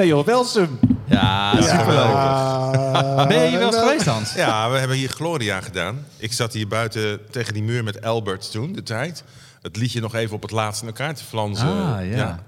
Nee joh, Welsum. Ja, superleuk. Ja. Ben je hier wel eens geweest, Hans? Ja, we hebben hier Gloria gedaan. Ik zat hier buiten tegen die muur met Albert toen, de tijd. Het liedje nog even op het laatste in elkaar te flansen. Ah, ja.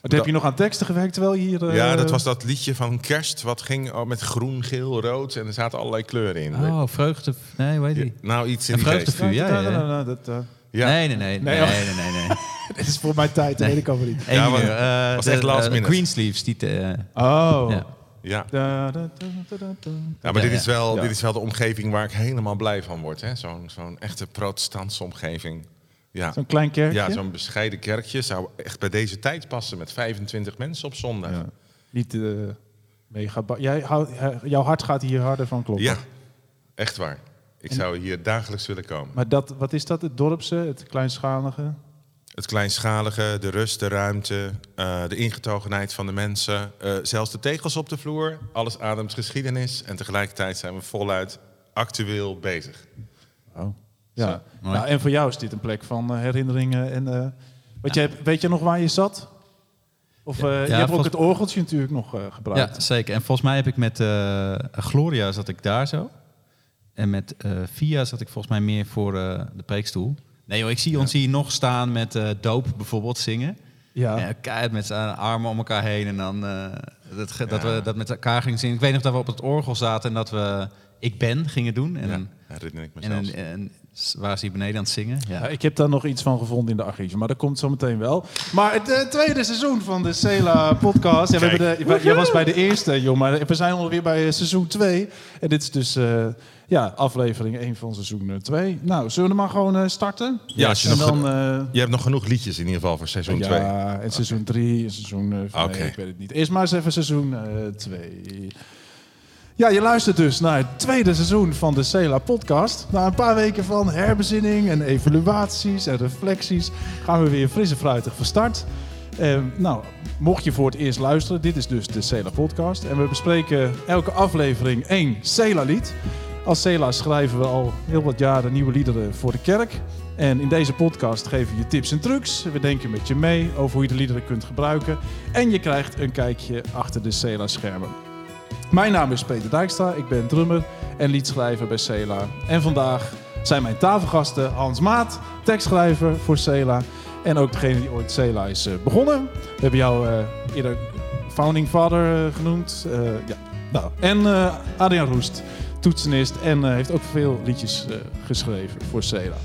Wat heb je nog aan teksten gewerkt terwijl je hier... eh, Ja, dat was dat liedje van kerst. Wat ging oh, met groen, geel, rood. En er zaten allerlei kleuren in. Oh, vreugde... Nee, hoe heet die? Nou, iets in Een die geest. vreugdevuur, ja, ja. Dat, eh, Ja. Nee, nee, nee. Nee, Nee, nee, nee, nee. Dit is voor mijn tijd, dat weet ik allemaal niet. Ja, maar- uur. Eh, was de- echt last eh, minute. Greensleeves, die... eh, Oh. Ja. Ja. Da, da, da, da, da, da. Ja, maar Ja, dit, is wel, ja. dit is wel de omgeving waar ik helemaal blij van word. hè. Zo'n zo'n echte protestantse omgeving. Ja, Zo'n klein kerkje. ja zo'n bescheiden kerkje zou echt bij deze tijd passen met 25 mensen op zondag. Ja. Ja, Niet eh, mega... Jij, houdt- jouw hart gaat hier harder van kloppen. echt waar. Ik zou hier dagelijks willen komen. Maar dat, wat is dat? Het dorpse, het kleinschalige? Het kleinschalige, de rust, de ruimte, eh, de ingetogenheid van de mensen. eh, zelfs de tegels op de vloer. Alles ademt geschiedenis. En tegelijkertijd zijn we voluit actueel bezig. Oh. Ja. Nou, en voor jou is dit een plek van eh, herinneringen. En, eh, weet, je, weet je nog waar je zat? Of eh, je ja, hebt ook het orgeltje natuurlijk nog eh, gebruikt. Ja, zeker. En volgens mij heb ik met eh, Gloria zat ik daar zo. En met eh Via zat ik volgens mij meer voor eh, de preekstoel. Nee joh, ik zie ons hier nog staan met eh doop bijvoorbeeld zingen. Ja. Ja, met z'n armen om elkaar heen. En dan eh, dat, dat Ja. we dat met elkaar gingen zingen. Ik weet nog dat we op het orgel zaten en dat we Ik Ben gingen doen. En, Ja, herinner ik me en, en, en s- waren ze hier beneden aan het zingen. Ja. Ja, ik heb daar nog iets van gevonden in de archieven, maar dat komt zo meteen wel. Maar het eh, tweede seizoen van de Cela podcast. Ja, we hebben de, jij was bij de eerste, joh, maar we zijn alweer bij eh, seizoen 2. En dit is dus eh, ja, aflevering 1 van seizoen 2. Nou, zullen we maar gewoon eh, starten? Ja, als je en nog dan, eh, Je hebt nog genoeg liedjes in ieder geval voor seizoen 2. ja, en seizoen 3 en seizoen 4. Oké. ik weet het niet. Eerst maar eens even seizoen 2. Ja, je luistert dus naar het tweede seizoen van de Cela podcast. Na een paar weken van herbezinning en evaluaties en reflecties gaan we weer fris en fruitig van start. Eh, nou, mocht je voor het eerst luisteren, dit is dus de Cela podcast. En we bespreken elke aflevering één Cela lied. Als Cela schrijven we al heel wat jaren nieuwe liederen voor de kerk. En in deze podcast geven we je tips en trucs. We denken met je mee over hoe je de liederen kunt gebruiken. En je krijgt een kijkje achter de Cela schermen. Mijn naam is Peter Dijkstra, ik ben drummer en liedschrijver bij Cela. En vandaag zijn mijn tafelgasten Hans Maat, tekstschrijver voor Cela. En ook degene die ooit Cela is eh, begonnen. We hebben jou eh, eerder founding father eh, genoemd. Ja. nou, en Adriaan Roest, toetsenist en heeft ook veel liedjes geschreven voor Cela.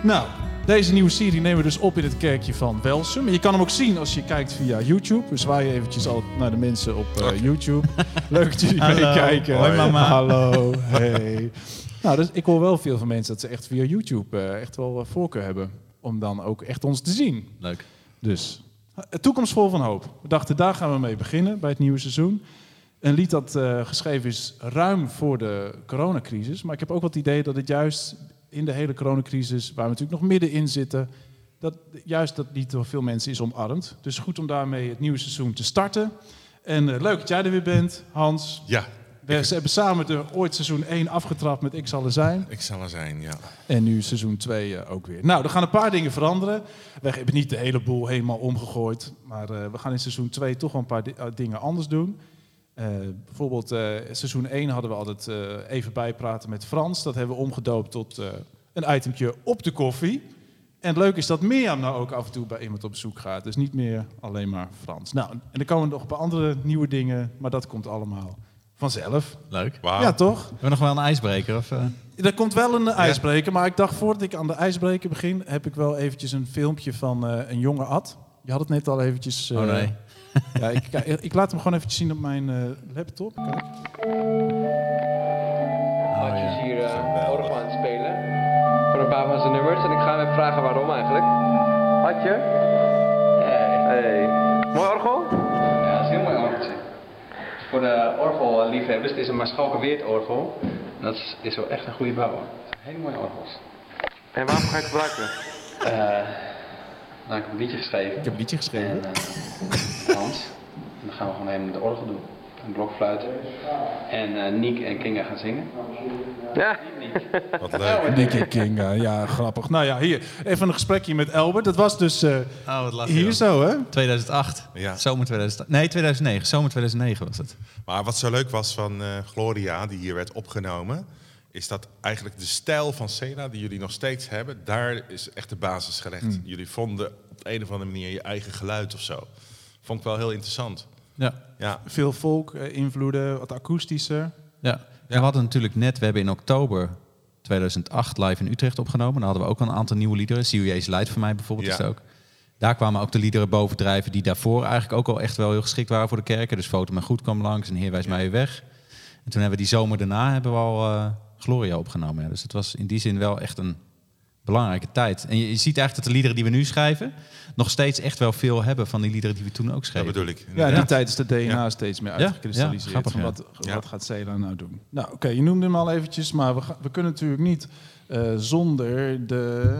Nou, deze nieuwe serie nemen we dus op in het kerkje van Welsum. Je kan hem ook zien als je kijkt via YouTube. We zwaaien eventjes al naar de mensen op eh, YouTube. Leuk dat jullie meekijken. Hoi, mama. Hallo, hey. Nou, dus ik hoor wel veel van mensen dat ze echt via YouTube eh, echt wel eh, voorkeur hebben. Om dan ook echt ons te zien. Leuk. Dus, toekomst vol van hoop. We dachten, daar gaan we mee beginnen bij het nieuwe seizoen. Een lied dat eh, geschreven is ruim voor de coronacrisis. Maar ik heb ook wat idee dat het juist in de hele coronacrisis, waar we natuurlijk nog middenin zitten, dat juist dat niet door veel mensen is omarmd. Dus goed om daarmee het nieuwe seizoen te starten. En eh, leuk dat jij er weer bent, Hans. Ja, We hebben samen de ooit seizoen 1 afgetrapt met Ik zal er zijn. ik zal er zijn, ja. En nu seizoen 2 eh, ook weer. Nou, er gaan een paar dingen veranderen. We hebben niet de hele boel helemaal omgegooid. Maar eh, we gaan in seizoen 2 toch wel een paar di- dingen anders doen. Eh, bijvoorbeeld eh, seizoen 1 hadden we altijd eh, even bijpraten met Frans. Dat hebben we omgedoopt tot eh, een itemtje op de koffie. En het leuke is dat Mirjam nou ook af en toe bij iemand op bezoek gaat. Dus niet meer alleen maar Frans. Nou, en er komen nog een paar andere nieuwe dingen. Maar dat komt allemaal vanzelf. Leuk. Ja, toch? Hebben we nog wel een ijsbreker? Of, eh? Er komt wel een ijsbreker, maar ik dacht voordat ik aan de ijsbreker begin, heb ik wel eventjes een filmpje van eh, een jonge Ad. Je had het net al eventjes. eh, oh nee. Ja, ik, kijk, ik laat hem gewoon eventjes zien op mijn eh, laptop. Kijk. Ja. is hier eh orgel aan het spelen. Voor een paar van zijn nummers. En ik ga hem even vragen waarom eigenlijk. Adje? Hey. Mooi orgel? Ja, dat is een heel mooi orgeltje. Voor de orgelliefhebbers, het is een Maarschalke Weert orgel. En dat is, is wel echt een goede zijn hele mooie orgels. En waarom ga je het gebruiken? Eh, nou, ik heb een liedje geschreven. Ik heb een liedje geschreven. En, gaan we gewoon helemaal met de orgel doen. een blokfluit. En eh Niek en Kinga gaan zingen. Ja. Wat leuk. Nicky King, eh, ja, grappig. Nou ja, hier, even een gesprekje met Albert. Dat was dus eh, Oh, wat hier zo, hè? 2008. Ja. Zomer 2008. Nee, 2009. Zomer 2009 was het. Maar wat zo leuk was van eh, Gloria, die hier werd opgenomen, is dat eigenlijk de stijl van Sela, die jullie nog steeds hebben, daar is echt de basis gelegd. Jullie vonden op een of andere manier je eigen geluid of zo. Vond ik wel heel interessant. Ja. Ja, Veel folk, eh, invloeden, wat akoestischer. Ja. En we hadden natuurlijk net, we hebben in oktober 2008 live in Utrecht opgenomen. Daar hadden we ook al een aantal nieuwe liederen. CUJ's Light voor mij bijvoorbeeld Ja. is het ook. Daar kwamen ook de liederen bovendrijven die daarvoor eigenlijk ook al echt wel heel geschikt waren voor de kerken. Dus Foto maar Goed kwam langs en Heer wijs mij weg. En toen hebben we die zomer daarna hebben we al eh, Gloria opgenomen. Ja. Dus het was in die zin wel echt een belangrijke tijd. En je, je ziet eigenlijk dat de liederen die we nu schrijven... nog steeds echt wel veel hebben van die liederen die we toen ook dat schreven. bedoel ik. Ja, in die tijd is de DNA Ja. steeds meer uitgekristalliseerd. ja, grappig, van ja. wat, Ja. wat gaat Cela nou doen? Nou, oké, je noemde hem al eventjes, maar we, ga- we kunnen natuurlijk niet eh, zonder de...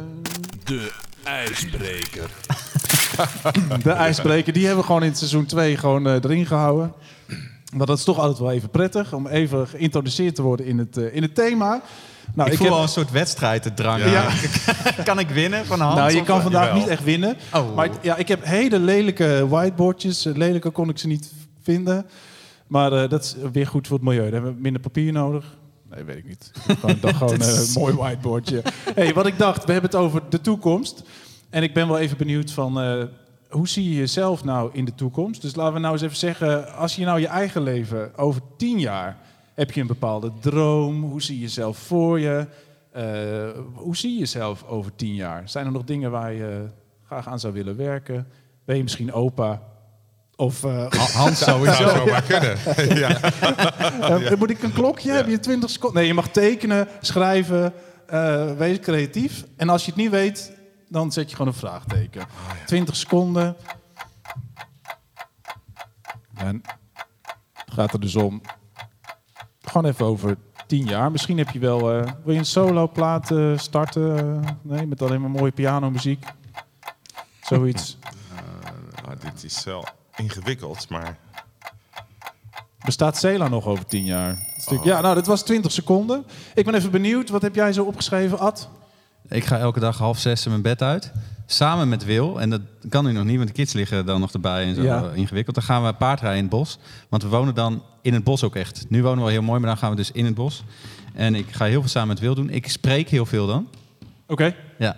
De ijsbreker. De ijsbreker, die hebben we gewoon in seizoen 2 gewoon eh, erin gehouden. Want dat is toch altijd wel even prettig om even geïntroduceerd te worden in het, eh, in het thema. Nou, ik, voel heb- wel een soort wedstrijd te drang. Ja. kan ik winnen van Hans? Nou, je of- kan vandaag Jawel. niet echt winnen. Oh. Maar ik- ja, ik heb hele lelijke whiteboardjes. Eh, Lelijker kon ik ze niet vinden. Maar eh, dat is weer goed voor het milieu. Daar hebben we minder papier nodig. Nee, weet ik niet. Gewoon, dan gewoon eh, een mooi whiteboardje. hey, wat ik dacht, we hebben het over de toekomst. En ik ben wel even benieuwd van... eh, hoe zie je jezelf nou in de toekomst? Dus laten we nou eens even zeggen... als je nou je eigen leven over tien jaar... heb je een bepaalde droom? Hoe zie je jezelf voor je? Eh, hoe zie je jezelf over tien jaar? Zijn er nog dingen waar je graag aan zou willen werken? Ben je misschien opa? Of eh, Hans sowieso. Zou zo maar kunnen. ja. eh, moet ik een klokje? Heb je 20 seconden? Nee, je mag tekenen, schrijven, wees creatief. En als je het niet weet, dan zet je gewoon een vraagteken. 20 seconden. En het gaat er dus om. Gewoon even over 10 jaar. Misschien heb je wel. eh, wil je een solo plaat eh, starten? Eh, nee, met alleen maar mooie pianomuziek. Zoiets. Ah, dit is wel ingewikkeld, maar Bestaat Cela nog over 10 jaar? Stuk- Ja, nou, dat was 20 seconden. Ik ben even benieuwd. Wat heb jij zo opgeschreven, Ad? Ik ga elke dag half zes mijn bed uit. Samen met Wil. En dat kan nu nog niet, want de kids liggen dan nog erbij en zo Ja. ingewikkeld. Dan gaan we paardrijden in het bos. Want we wonen dan in het bos ook echt. Nu wonen we wel heel mooi, maar dan gaan we dus in het bos. En ik ga heel veel samen met Wil doen. Ik spreek heel veel dan. Oké. Ja.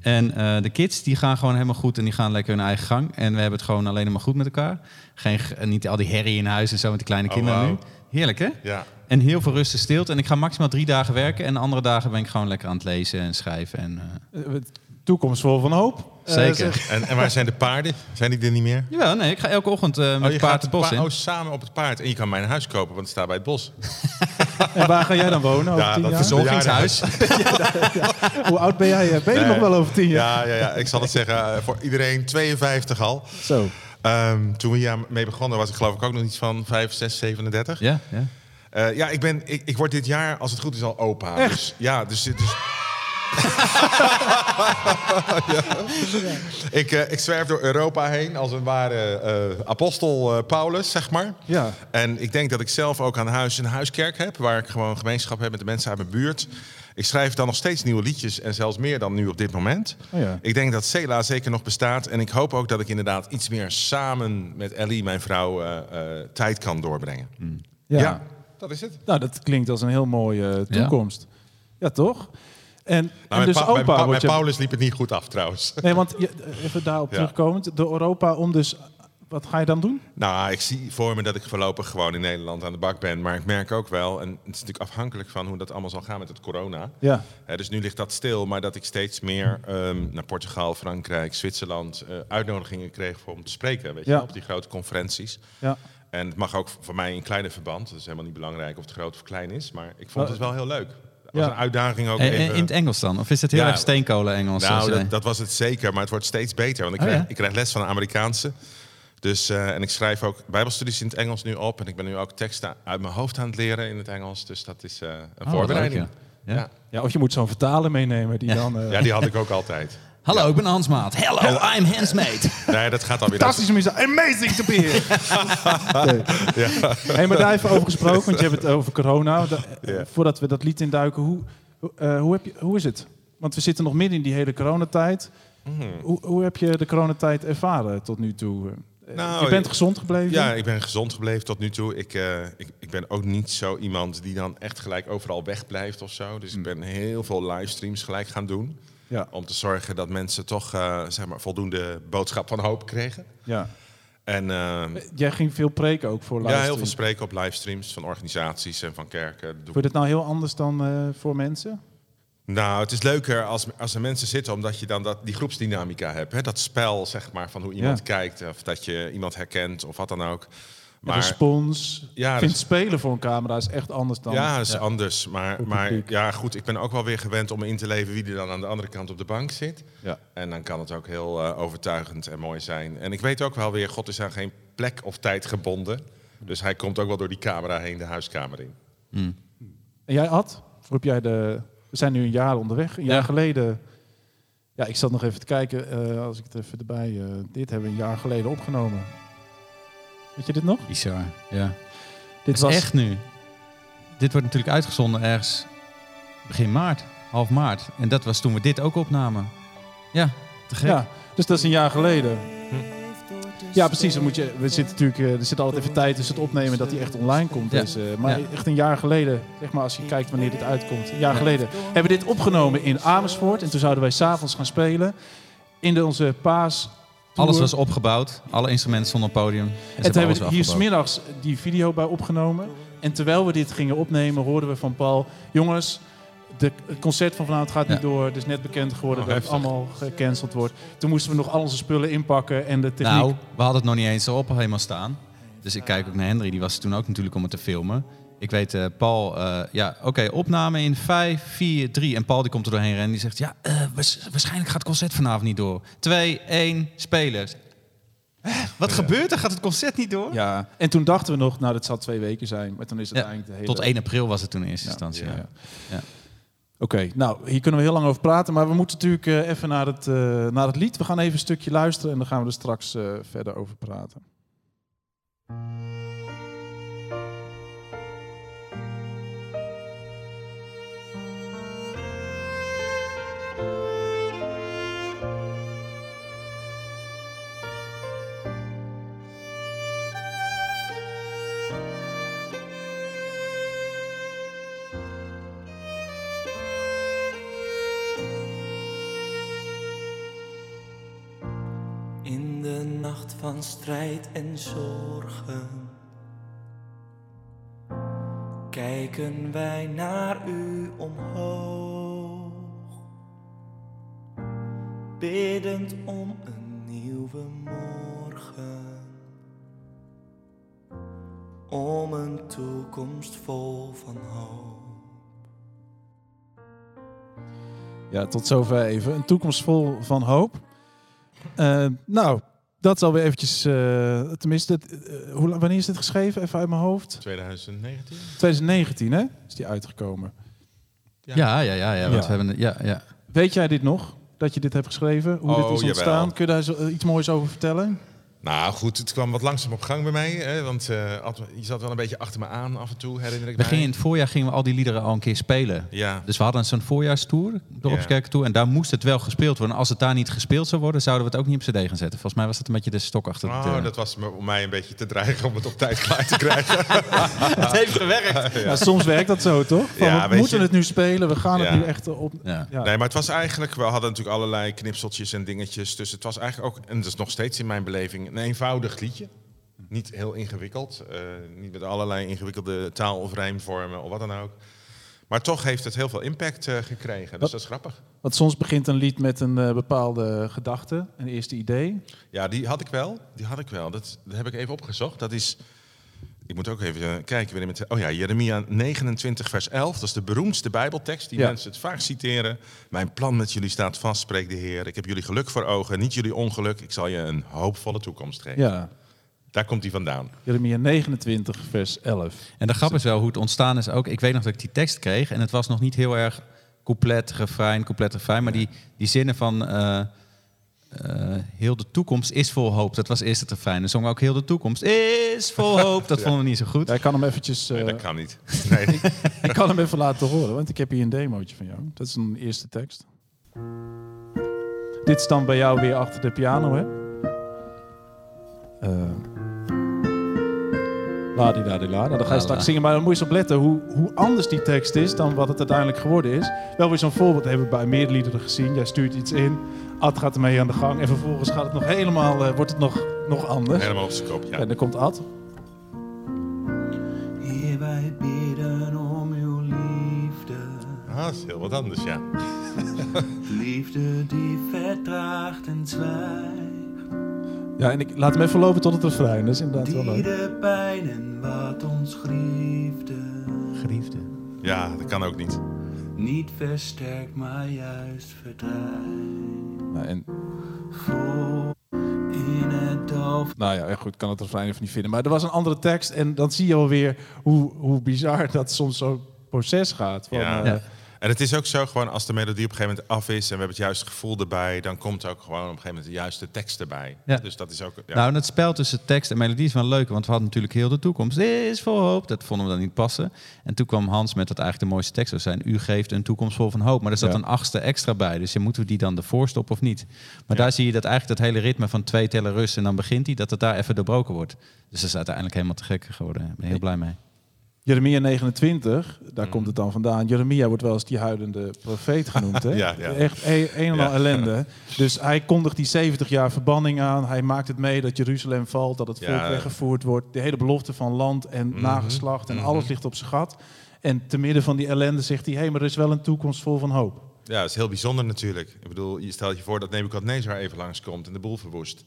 En eh, de kids die gaan gewoon helemaal goed en die gaan lekker hun eigen gang. En we hebben het gewoon alleen maar goed met elkaar. Geen, ge- en niet al die herrie in huis en zo met die kleine Oh, kinderen nu. Heerlijk hè? ja. En heel veel rust en stilte. En ik ga maximaal drie dagen werken. En de andere dagen ben ik gewoon lekker aan het lezen en schrijven. En, eh, Eh, Toekomst vol van hoop. Eh, Zeker. En, en waar zijn de paarden? Zijn die er niet meer? Jawel, nee, ik ga elke ochtend eh, met Oh, het paard gaat het bos pa- in. oh, samen op het paard. En je kan mijn huis kopen, want het staat bij het bos. en waar ga jij dan wonen over Ja, 10 dat Verzorgingshuis. Hoe oud ben jij? Ben je Nee. nog wel over 10 jaar? Ja, ja, ja, ik zal het zeggen, eh, voor iedereen 52 al. Zo. Ehm, toen we hier mee begonnen was ik geloof ik ook nog iets van 5, 6, 37. Ja, ja. Eh, ja, ik, ben, ik, ik word dit jaar, als het goed is, al opa. Echt? Dus, ja, dus... dus Ja. ik, eh, ik zwerf door Europa heen als een ware eh, apostel eh, Paulus, zeg maar. Ja. En ik denk dat ik zelf ook aan huis een huiskerk heb... waar ik gewoon gemeenschap heb met de mensen uit mijn buurt. Ik schrijf dan nog steeds nieuwe liedjes en zelfs meer dan nu op dit moment. Oh ja. Ik denk dat Cela zeker nog bestaat. En ik hoop ook dat ik inderdaad iets meer samen met Ellie, mijn vrouw, eh, eh, tijd kan doorbrengen. Ja. Ja. dat is het. Nou, dat klinkt als een heel mooie toekomst. Ja, toch? En, en Nou, dus Pa- opa wordt met je... Paulus liep het niet goed af trouwens. Nee, want je, even daarop Ja. terugkomend. De Europa om dus... Wat ga je dan doen? Nou, ik zie voor me dat ik voorlopig gewoon in Nederland aan de bak ben. Maar ik merk ook wel, en het is natuurlijk afhankelijk van hoe dat allemaal zal gaan met het corona. Ja. Hè, dus nu ligt dat stil, maar dat ik steeds meer ehm, naar Portugal, Frankrijk, Zwitserland eh, uitnodigingen kreeg voor om te spreken. Weet je, Ja. op die grote conferenties. Ja. En het mag ook voor mij in kleine verband. Het is helemaal niet belangrijk of het groot of klein is. Maar ik vond het wel heel leuk. Was Ja. een uitdaging ook En- en even. in het Engels dan? Of is het heel Ja. erg steenkolen-Engels? Nou, dat, dat was het zeker, maar het wordt steeds beter. Want ik Oh, krijg, ja? ik krijg les van een Amerikaanse. Dus, eh, en ik schrijf ook bijbelstudies in het Engels nu op. En ik ben nu ook teksten uit mijn hoofd aan het leren in het Engels. Dus dat is eh, een wat voorbereiding. leuk, ja. Ja. Ja. ja, of je moet zo'n vertaler meenemen die dan... eh, Ja, die had ik ook altijd. Hallo, ik ben Hans Maat. Hello, I'm Hans Mate. Nee, dat gaat alweer... Fantastische muziek. Amazing to be here. nee. Hey, maar daar even over gesproken, want je hebt het over corona. Da- Ja. Voordat we dat lied induiken, hoe, hoe, eh, hoe, heb je, hoe is het? Want we zitten nog midden in die hele coronatijd. Mhm. Hoe, hoe heb je de coronatijd ervaren tot nu toe? Eh, Nou, je bent gezond gebleven? Ja, ik ben gezond gebleven tot nu toe. Ik, eh, ik, ik ben ook niet zo iemand die dan echt gelijk overal wegblijft of zo. Dus ik ben heel veel livestreams gelijk gaan doen. Ja, Om te zorgen dat mensen toch eh, zeg maar, voldoende boodschap van hoop kregen. ja. En eh, Jij ging veel preken ook voor ja, heel veel spreken op livestreams van organisaties en van kerken. Je het nou heel anders dan eh, voor mensen? Nou, het is leuker als, als er mensen zitten, omdat je dan dat, die groepsdynamica hebt. Hè? Dat spel, zeg maar, van hoe iemand Ja. kijkt. Of dat je iemand herkent of wat dan ook. Maar, respons. Ja, ik vind dus- spelen voor een camera is echt anders dan... ja, is anders. Maar, maar ja, goed, ik ben ook wel weer gewend om in te leven wie er dan aan de andere kant op de bank zit. Ja. En dan kan het ook heel eh, overtuigend en mooi zijn. En ik weet ook wel weer, God is aan geen plek of tijd gebonden. Dus hij komt ook wel door die camera heen de huiskamer in. En jij, Ad? Hoe heb jij de... We zijn nu een jaar onderweg. Een jaar Ja. geleden... Ja, ik zat nog even te kijken, eh, als ik het even erbij... eh, dit hebben we een jaar geleden opgenomen. Weet je dit nog? Bizar, ja. Dit is echt nu. Dit wordt natuurlijk uitgezonden ergens begin maart, half maart. En dat was toen we dit ook opnamen. Ja, te gek. Ja, dus dat is een jaar geleden. Ja, precies. Dan moet je, we zitten natuurlijk, eh, er zit altijd even tijd tussen het opnemen dat hij echt online komt. Ja. Dus, eh, maar Ja. echt een jaar geleden, zeg maar als je kijkt wanneer dit uitkomt. Een jaar geleden hebben we dit opgenomen in Amersfoort. En toen zouden wij s'avonds gaan spelen. In de, onze paas. Alles was opgebouwd. Alle instrumenten stonden op het podium. En, ze En toen hebben we hier smiddags die video bij opgenomen. En terwijl we dit gingen opnemen, hoorden we van Paul... Jongens, de, het concert van vanavond gaat niet door. Het is net bekend geworden Oh, dat het allemaal gecanceld wordt. Toen moesten we nog al onze spullen inpakken en de techniek... Nou, we hadden het nog niet eens erop helemaal staan. Dus ik kijk ook naar Henry, die was toen ook natuurlijk om het te filmen. Ik weet, eh, Paul, eh, ja, oké, opname in 5, 4, 3. En Paul die komt er doorheen rennen en die zegt, ja, eh, waars- waarschijnlijk gaat het concert vanavond niet door. 2, 1, spelen. Hè, Wat gebeurt er? Gaat het concert niet door? Ja, en toen dachten we nog, nou, dat zal twee weken zijn. Maar toen is het Ja, eigenlijk de hele... Tot 1 april was het toen in eerste Ja, instantie. ja, Ja. ja. Ja. Oké, nou, hier kunnen we heel lang over praten. Maar we moeten natuurlijk even naar het, naar het lied. We gaan even een stukje luisteren en dan gaan we er straks verder over praten. Van strijd en zorgen kijken wij naar u omhoog, biddend om een nieuwe morgen, om een toekomst vol van hoop. Ja, tot zover even. Een toekomst vol van hoop. Eh, nou, dat is alweer eventjes... eh, tenminste, eh, hoe, wanneer is dit geschreven? Even uit mijn hoofd. 2019? 2019, hè? Is die uitgekomen. Ja, ja, ja, ja, want Ja. we hebben, ja, ja. Weet jij dit nog? Dat je dit hebt geschreven? Hoe dit Oh, is jawel. ontstaan? Kun je daar zo, eh, iets moois over vertellen? Nou goed, het kwam wat langzaam op gang bij mij. Hè, want eh, je zat wel een beetje achter me aan af en toe, herinner ik We mij. gingen in het voorjaar gingen we al die liederen al een keer spelen. Ja, Dus we hadden zo'n voorjaarstour, Dorpskerk toe. En daar moest het wel gespeeld worden. En als het daar niet gespeeld zou worden, zouden we het ook niet op cd gaan zetten. Volgens mij was dat een beetje de stok achter de oh, deur. dat was me, om mij een beetje te dreigen om het op tijd klaar te krijgen. Het heeft gewerkt. Ja, soms werkt dat zo, toch? Van, Ja, we moeten je- het nu spelen, we gaan Ja. het nu echt op... Ja. Ja. Nee, maar het was eigenlijk, we hadden natuurlijk allerlei knipseltjes en dingetjes. Dus het was eigenlijk ook, en dat is nog steeds in mijn beleving, een eenvoudig liedje. Niet heel ingewikkeld. eh, niet met allerlei ingewikkelde taal- of rijmvormen of wat dan ook. Maar toch heeft het heel veel impact eh, gekregen. Dus Wat- dat is grappig. Want soms begint een lied met een eh, bepaalde gedachte, een eerste idee. Ja, die had ik wel. Die had ik wel. Dat, dat heb ik even opgezocht. Dat is. Ik moet ook even eh, kijken. het- Oh ja, Jeremia 29, vers 11. Dat is de beroemdste Bijbeltekst die Ja. mensen het vaak citeren. Mijn plan met jullie staat vast, spreekt de Heer. Ik heb jullie geluk voor ogen, niet jullie ongeluk. Ik zal je een hoopvolle toekomst geven. Ja, Daar komt hij vandaan. Jeremia 29, vers 11. En de grap is wel hoe het ontstaan is ook. Ik weet nog dat ik die tekst kreeg en het was nog niet heel erg couplet, refrein, couplet, refrein. Maar die, die zinnen van eh, eh, heel de toekomst is vol hoop, dat was eerst het refrein. Dan zongen we ook heel de toekomst is vol hoop. Dat vonden we niet zo goed. Ja, ik kan hem eventjes... Nee, eh, dat kan niet. Nee. ik kan hem even laten horen, want ik heb hier een demootje van jou. Dat is een eerste tekst. Dit stamt bij jou weer achter de piano, hè? Eh la di da di la. Nou, dan ga je straks zingen, maar dan moet je eens opletten hoe, hoe anders die tekst is dan wat het uiteindelijk geworden is. Wel weer zo'n voorbeeld hebben we bij meer liederen gezien. Jij stuurt iets in, Ad gaat ermee aan de gang en vervolgens gaat het nog helemaal, eh, wordt het nog, nog anders. Helemaal op zijn kop, ja. En dan komt Ad. Heer, wij bidden om uw liefde. Ah, dat is heel wat anders, ja. Liefde die vertraagt en zwijgt. Ja, en ik laat hem even lopen tot het refrein. Dat is inderdaad wel Die leuk. de pijn en wat ons griefde. Geliefde. Ja, dat kan ook niet. Niet versterkt, maar juist verdrijft. Nou, en Vol in het doof. Nou ja, goed, ik kan het refrein even niet vinden. Maar er was een andere tekst en dan zie je alweer hoe, hoe bizar dat soms zo'n proces gaat. Van, Ja. eh, Ja. En het is ook zo, gewoon als de melodie op een gegeven moment af is en we hebben het juiste gevoel erbij, dan komt ook gewoon op een gegeven moment de juiste tekst erbij. Ja. Dus dat is ook. Ja. Nou, en het spel tussen tekst en melodie is wel leuk, want we hadden natuurlijk heel de toekomst is vol hoop. Dat vonden we dan niet passen. En toen kwam Hans met dat eigenlijk de mooiste tekst zou zijn: U geeft een toekomst vol van hoop. Maar er zat Ja. een achtste extra bij, dus moeten we die dan ervoor stoppen of niet? Maar daar zie je dat eigenlijk dat hele ritme van twee tellen rust en dan begint hij, dat het daar even doorbroken wordt. Dus dat is uiteindelijk helemaal te gek geworden. Ik ben heel blij mee. Jeremia 29, Mm. daar komt het dan vandaan. Jeremia wordt wel eens die huidende profeet genoemd. Hè? Ja, ja. Echt een, een en al Ja. ellende. Dus hij kondigt die 70 jaar verbanning aan. Hij maakt het mee dat Jeruzalem valt, dat het volk weggevoerd wordt. De hele belofte van land en Mhm. nageslacht en Mhm. alles ligt op zijn gat. En te midden van die ellende zegt hij, hé, hey, maar er is wel een toekomst vol van hoop. Ja, dat is heel bijzonder natuurlijk. Ik bedoel, je stelt je voor dat Nebukadnezar even langskomt en de boel verwoest.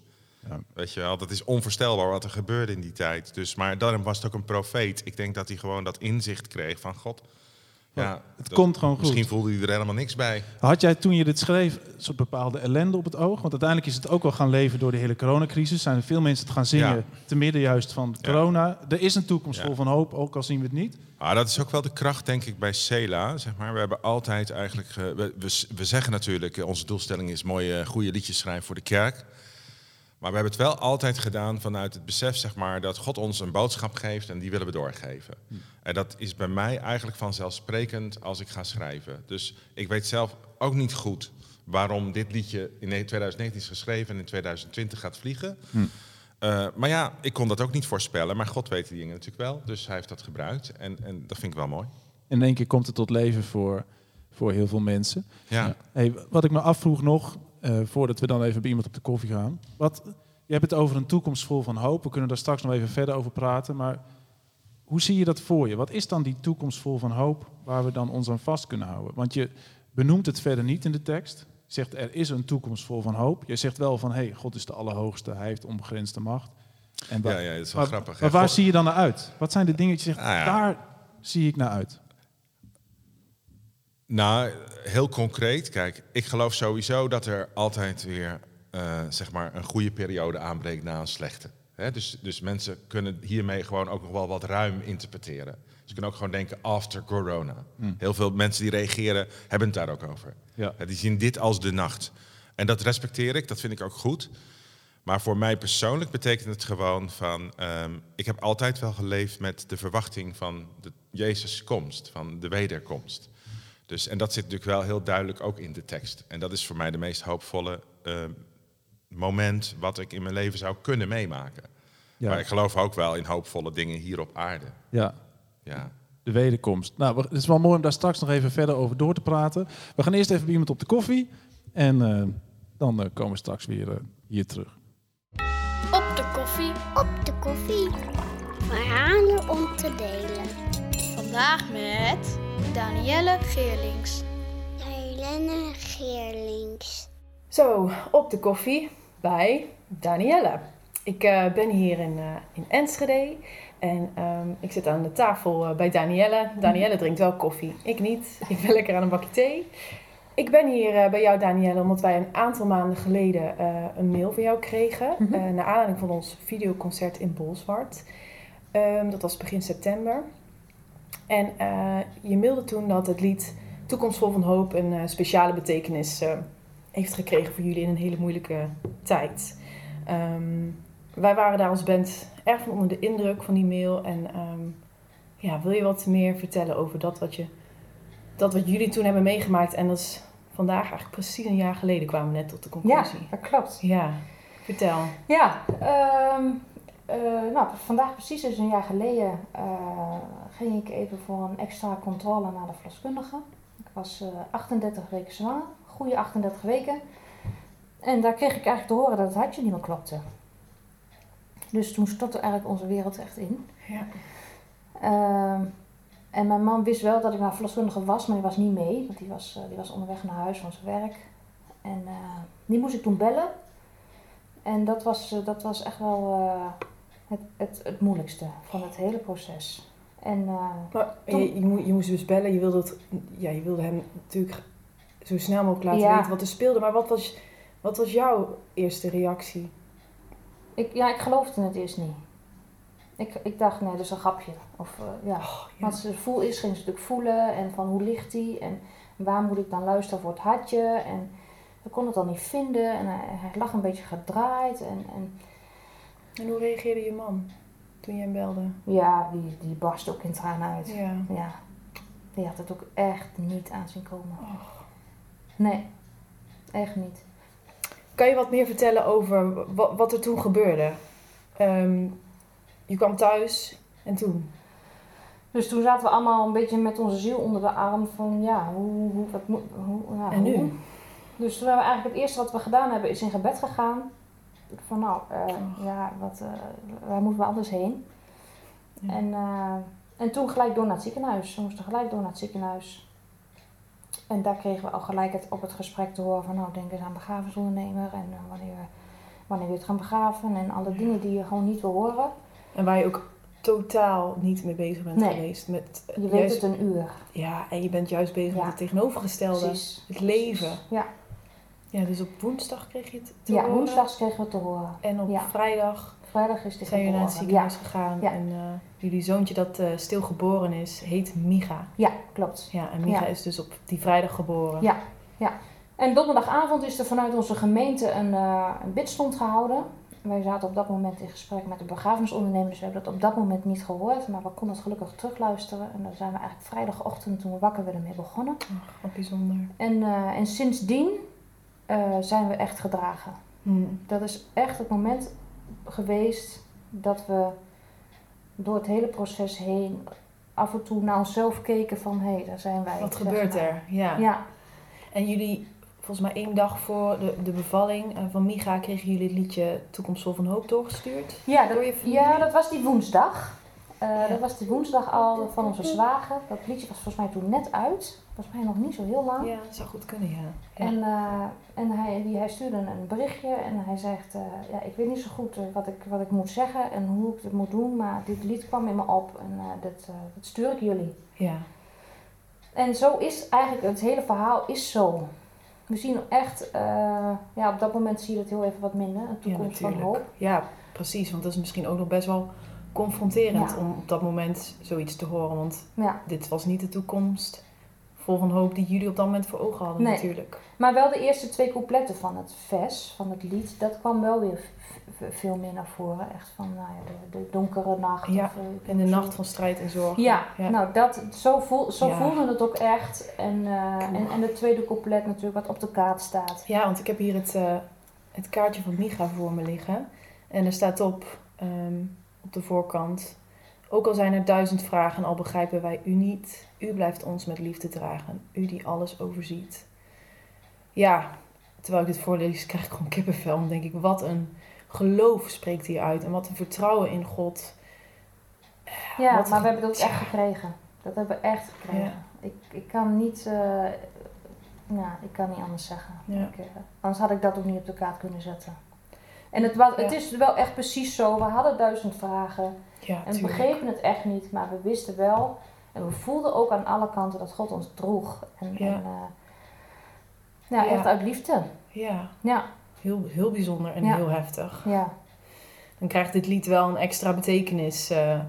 Ja. Weet je wel, dat is onvoorstelbaar wat er gebeurde in die tijd. Dus, maar daarom was het ook een profeet. Ik denk dat hij gewoon dat inzicht kreeg van God. Ja, het dat- komt gewoon goed. Misschien voelde hij er helemaal niks bij. Had jij toen je dit schreef een soort bepaalde ellende op het oog? Want uiteindelijk is het ook wel gaan leven door de hele coronacrisis. Zijn er veel mensen het gaan zingen Ja. te midden juist van Ja. corona. Er is een toekomst Ja. vol van hoop, ook al zien we het niet. Ah, dat is ook wel de kracht, denk ik, bij Cela. Zeg maar. We hebben altijd eigenlijk. ge- we, we, we zeggen natuurlijk, eh, onze doelstelling is mooie, goede liedjes schrijven voor de kerk. Maar we hebben het wel altijd gedaan vanuit het besef, zeg maar, dat God ons een boodschap geeft en die willen we doorgeven. En dat is bij mij eigenlijk vanzelfsprekend als ik ga schrijven. Dus ik weet zelf ook niet goed waarom dit liedje in 2019 is geschreven en in 2020 gaat vliegen. Eh, maar ja, ik kon dat ook niet voorspellen. Maar God weet die dingen natuurlijk wel. Dus hij heeft dat gebruikt. En, en dat vind ik wel mooi. In één keer komt het tot leven voor, voor heel veel mensen. Ja. Hey, wat ik me afvroeg nog, eh, voordat we dan even bij iemand op de koffie gaan. Wat, je hebt het over een toekomst vol van hoop. We kunnen daar straks nog even verder over praten. Maar hoe zie je dat voor je? Wat is dan die toekomst vol van hoop waar we dan ons aan vast kunnen houden? Want je benoemt het verder niet in de tekst. Je zegt er is een toekomst vol van hoop. Je zegt wel van hey, God is de Allerhoogste, Hij heeft onbegrensde macht. En Ja, ja, dat is wel maar, grappig. Maar waar God- zie je dan naar uit? Wat zijn de dingen dat je zegt, Ah, ja. daar zie ik naar uit? Nou, heel concreet. Kijk, ik geloof sowieso dat er altijd weer eh, zeg maar een goede periode aanbreekt na een slechte. Hè, dus, dus mensen kunnen hiermee gewoon ook nog wel wat ruim interpreteren. Ze kunnen ook gewoon denken after corona. Heel veel mensen die reageren hebben het daar ook over. Ja. Die zien dit als de nacht. En dat respecteer ik, dat vind ik ook goed. Maar voor mij persoonlijk betekent het gewoon van... ehm, ik heb altijd wel geleefd met de verwachting van de Jezus komst, van de wederkomst. Dus, en dat zit natuurlijk wel heel duidelijk ook in de tekst. En dat is voor mij de meest hoopvolle ehm, moment wat ik in mijn leven zou kunnen meemaken. Ja. Maar ik geloof ook wel in hoopvolle dingen hier op aarde. Ja, Ja. de wederkomst. Nou, het is wel mooi om daar straks nog even verder over door te praten. We gaan eerst even bij iemand op de koffie. En eh, dan eh, komen we straks weer eh, hier terug. Op de koffie. Op de koffie. Verhalen om te delen. Vandaag met Danielle Geerlings. Helene Geerlings. Zo, op de koffie bij Danielle. Ik eh, ben hier in, eh, in Enschede en ehm, ik zit aan de tafel eh, bij Danielle. Danielle drinkt wel koffie, ik niet. Ik ben lekker aan een bakje thee. Ik ben hier eh, bij jou, Danielle, omdat wij een aantal maanden geleden eh, een mail van jou kregen. eh, naar aanleiding van ons videoconcert in Bolsward. Ehm, dat was begin september. En eh, je mailde toen dat het lied toekomstvol van hoop een eh, speciale betekenis eh, heeft gekregen voor jullie in een hele moeilijke tijd. Ehm, wij waren daar als band erg van onder de indruk van die mail. En ehm, ja, wil je wat meer vertellen over dat wat, je, dat wat jullie toen hebben meegemaakt? En dat is vandaag eigenlijk precies een jaar geleden kwamen we net tot de Ja, conclusie. dat klopt. Ja, vertel. Ja, ehm, eh, nou, vandaag precies dus een jaar geleden eh, ging ik even voor een extra controle naar de verloskundige. Ik was eh, 38 weken zwanger, goede 38 weken. En daar kreeg ik eigenlijk te horen dat het hartje niet meer klopte. Dus toen stortte eigenlijk onze wereld echt in. Ja. Ehm, en mijn man wist wel dat ik naar verloskundige was, maar die was niet mee. Want die was, eh, die was onderweg naar huis van zijn werk. En eh, die moest ik toen bellen. En dat was, eh, dat was echt wel eh, het, het, het moeilijkste van het hele proces. En Maar Toen- je, je, moest, je moest dus bellen. Je wilde, het, ja, je wilde hem natuurlijk zo snel mogelijk laten Ja. weten wat er speelde. Maar wat was, wat was jouw eerste reactie? ik, ja, ik geloofde het eerst niet. Ik, ik dacht, nee, dat is een grapje. Of, eh, ja. ja. Want ze voel is, ging ze natuurlijk voelen. En van hoe ligt die? En waar moet ik dan luisteren voor het hartje? En ik kon het dan niet vinden. En hij, hij lag een beetje gedraaid. En, en En hoe reageerde je man toen je hem belde? ja, die, die barst ook in tranen uit. Ja. Ja, die had het ook echt niet aan zien komen. Nee, echt niet. Kan je wat meer vertellen over wat, wat er toen gebeurde? Ehm, je kwam thuis en toen? Dus toen zaten we allemaal een beetje met onze ziel onder de arm van ja, hoe, hoe, wat moet, hoe, ja, En nu? hoe? Dus toen hebben we eigenlijk het eerste wat we gedaan hebben is in gebed gegaan. Van nou, eh, ja, wat, eh, waar moeten we anders heen? Ja. En, eh, en toen gelijk door naar het ziekenhuis. We moesten gelijk door naar het ziekenhuis. En daar kregen we al gelijk het, op het gesprek te horen van nou, denk eens aan begrafenisondernemer en wanneer, wanneer we het gaan begraven en alle dingen die je gewoon niet wil horen. En waar je ook totaal niet mee bezig bent Nee. geweest. Met, Je weet juist, het een uur. Ja, en je bent juist bezig Ja. met het tegenovergestelde. Precies. Het leven. Ja. Ja, dus op woensdag kreeg je het te Ja, horen. woensdags kregen we het te horen. En op Ja. vrijdag Vrijdag is zijn jullie naar het ziekenhuis gegaan. Ja. En eh, jullie zoontje dat eh stilgeboren is, heet Micha. Ja, klopt. Ja, en Micha Ja. is dus op die vrijdag geboren. Ja, ja. En donderdagavond is er vanuit onze gemeente een, eh een bidstond gehouden. Wij zaten op dat moment in gesprek met de begrafenisondernemer, dus we hebben dat op dat moment niet gehoord. Maar we konden het gelukkig terugluisteren. En daar zijn we eigenlijk vrijdagochtend, toen we wakker werden, mee begonnen. Ach, wat bijzonder. En, en sindsdien eh, zijn we echt gedragen. Hmm. Dat is echt het moment geweest dat we door het hele proces heen af en toe naar onszelf keken van hé, daar zijn wij. Wat gebeurt maar. er? Ja. Ja, En jullie, volgens mij één dag voor de, de bevalling eh, van Micha, kregen jullie het liedje Toekomstvol van Hoop doorgestuurd. ja, Door je dat, familie? ja, dat was die woensdag. Eh. Dat was die woensdag al van onze zwager. Dat liedje was volgens mij toen net uit. Volgens mij nog niet zo heel lang. Ja, dat zou goed kunnen, ja. En, eh, en hij, die, hij stuurde een, berichtje en hij zegt, eh, ja, ik weet niet zo goed wat, ik, wat ik moet zeggen en hoe ik het moet doen, maar dit lied kwam in me op en dat, dat stuur ik jullie. ja. En zo is eigenlijk, het hele verhaal is zo. We zien echt, ja, op dat moment zie je het heel even wat minder, een Ja, toekomst van hoop. Ja, precies. Want dat is misschien ook nog best wel confronterend Ja. om op dat moment zoiets te horen. Want Ja. dit was niet de toekomst vol van hoop die jullie op dat moment voor ogen hadden Nee. natuurlijk. Maar wel de eerste twee coupletten van het vers, van het lied, dat kwam wel weer veel meer naar voren. Echt van nou ja, de, de donkere nacht. Ja, of, eh, In de nacht van strijd en zorg. Ja, nou dat, zo, voel, zo Ja. voelde het ook echt. En, eh, en, en de tweede couplet natuurlijk wat op de kaart staat. Ja, want ik heb hier het, eh, het kaartje van Micha voor me liggen. En er staat op, ehm, op de voorkant... Ook al zijn er duizend vragen, al begrijpen wij u niet. U blijft ons met liefde dragen. U die alles overziet. Ja, terwijl ik dit voorlees, krijg ik gewoon kippenvel. Dan denk ik, wat een geloof spreekt hier uit. En wat een vertrouwen in God. Ja, Wat maar we hebben het ook echt gekregen. Dat hebben we echt gekregen. Ja. Ik, ik kan niet, eh, nou, ik kan niet anders zeggen. Ja. Ik, eh, anders had ik dat ook niet op de kaart kunnen zetten. En het, was, het is wel echt precies zo. We hadden duizend vragen. Ja, En we tuurlijk. begrepen het echt niet, maar we wisten wel. En we voelden ook aan alle kanten dat God ons droeg. En, Ja. en, eh, ja, Ja. echt uit liefde. Ja, Ja, heel, heel bijzonder en heel heftig. ja. dan krijgt dit lied wel een extra betekenis. eh,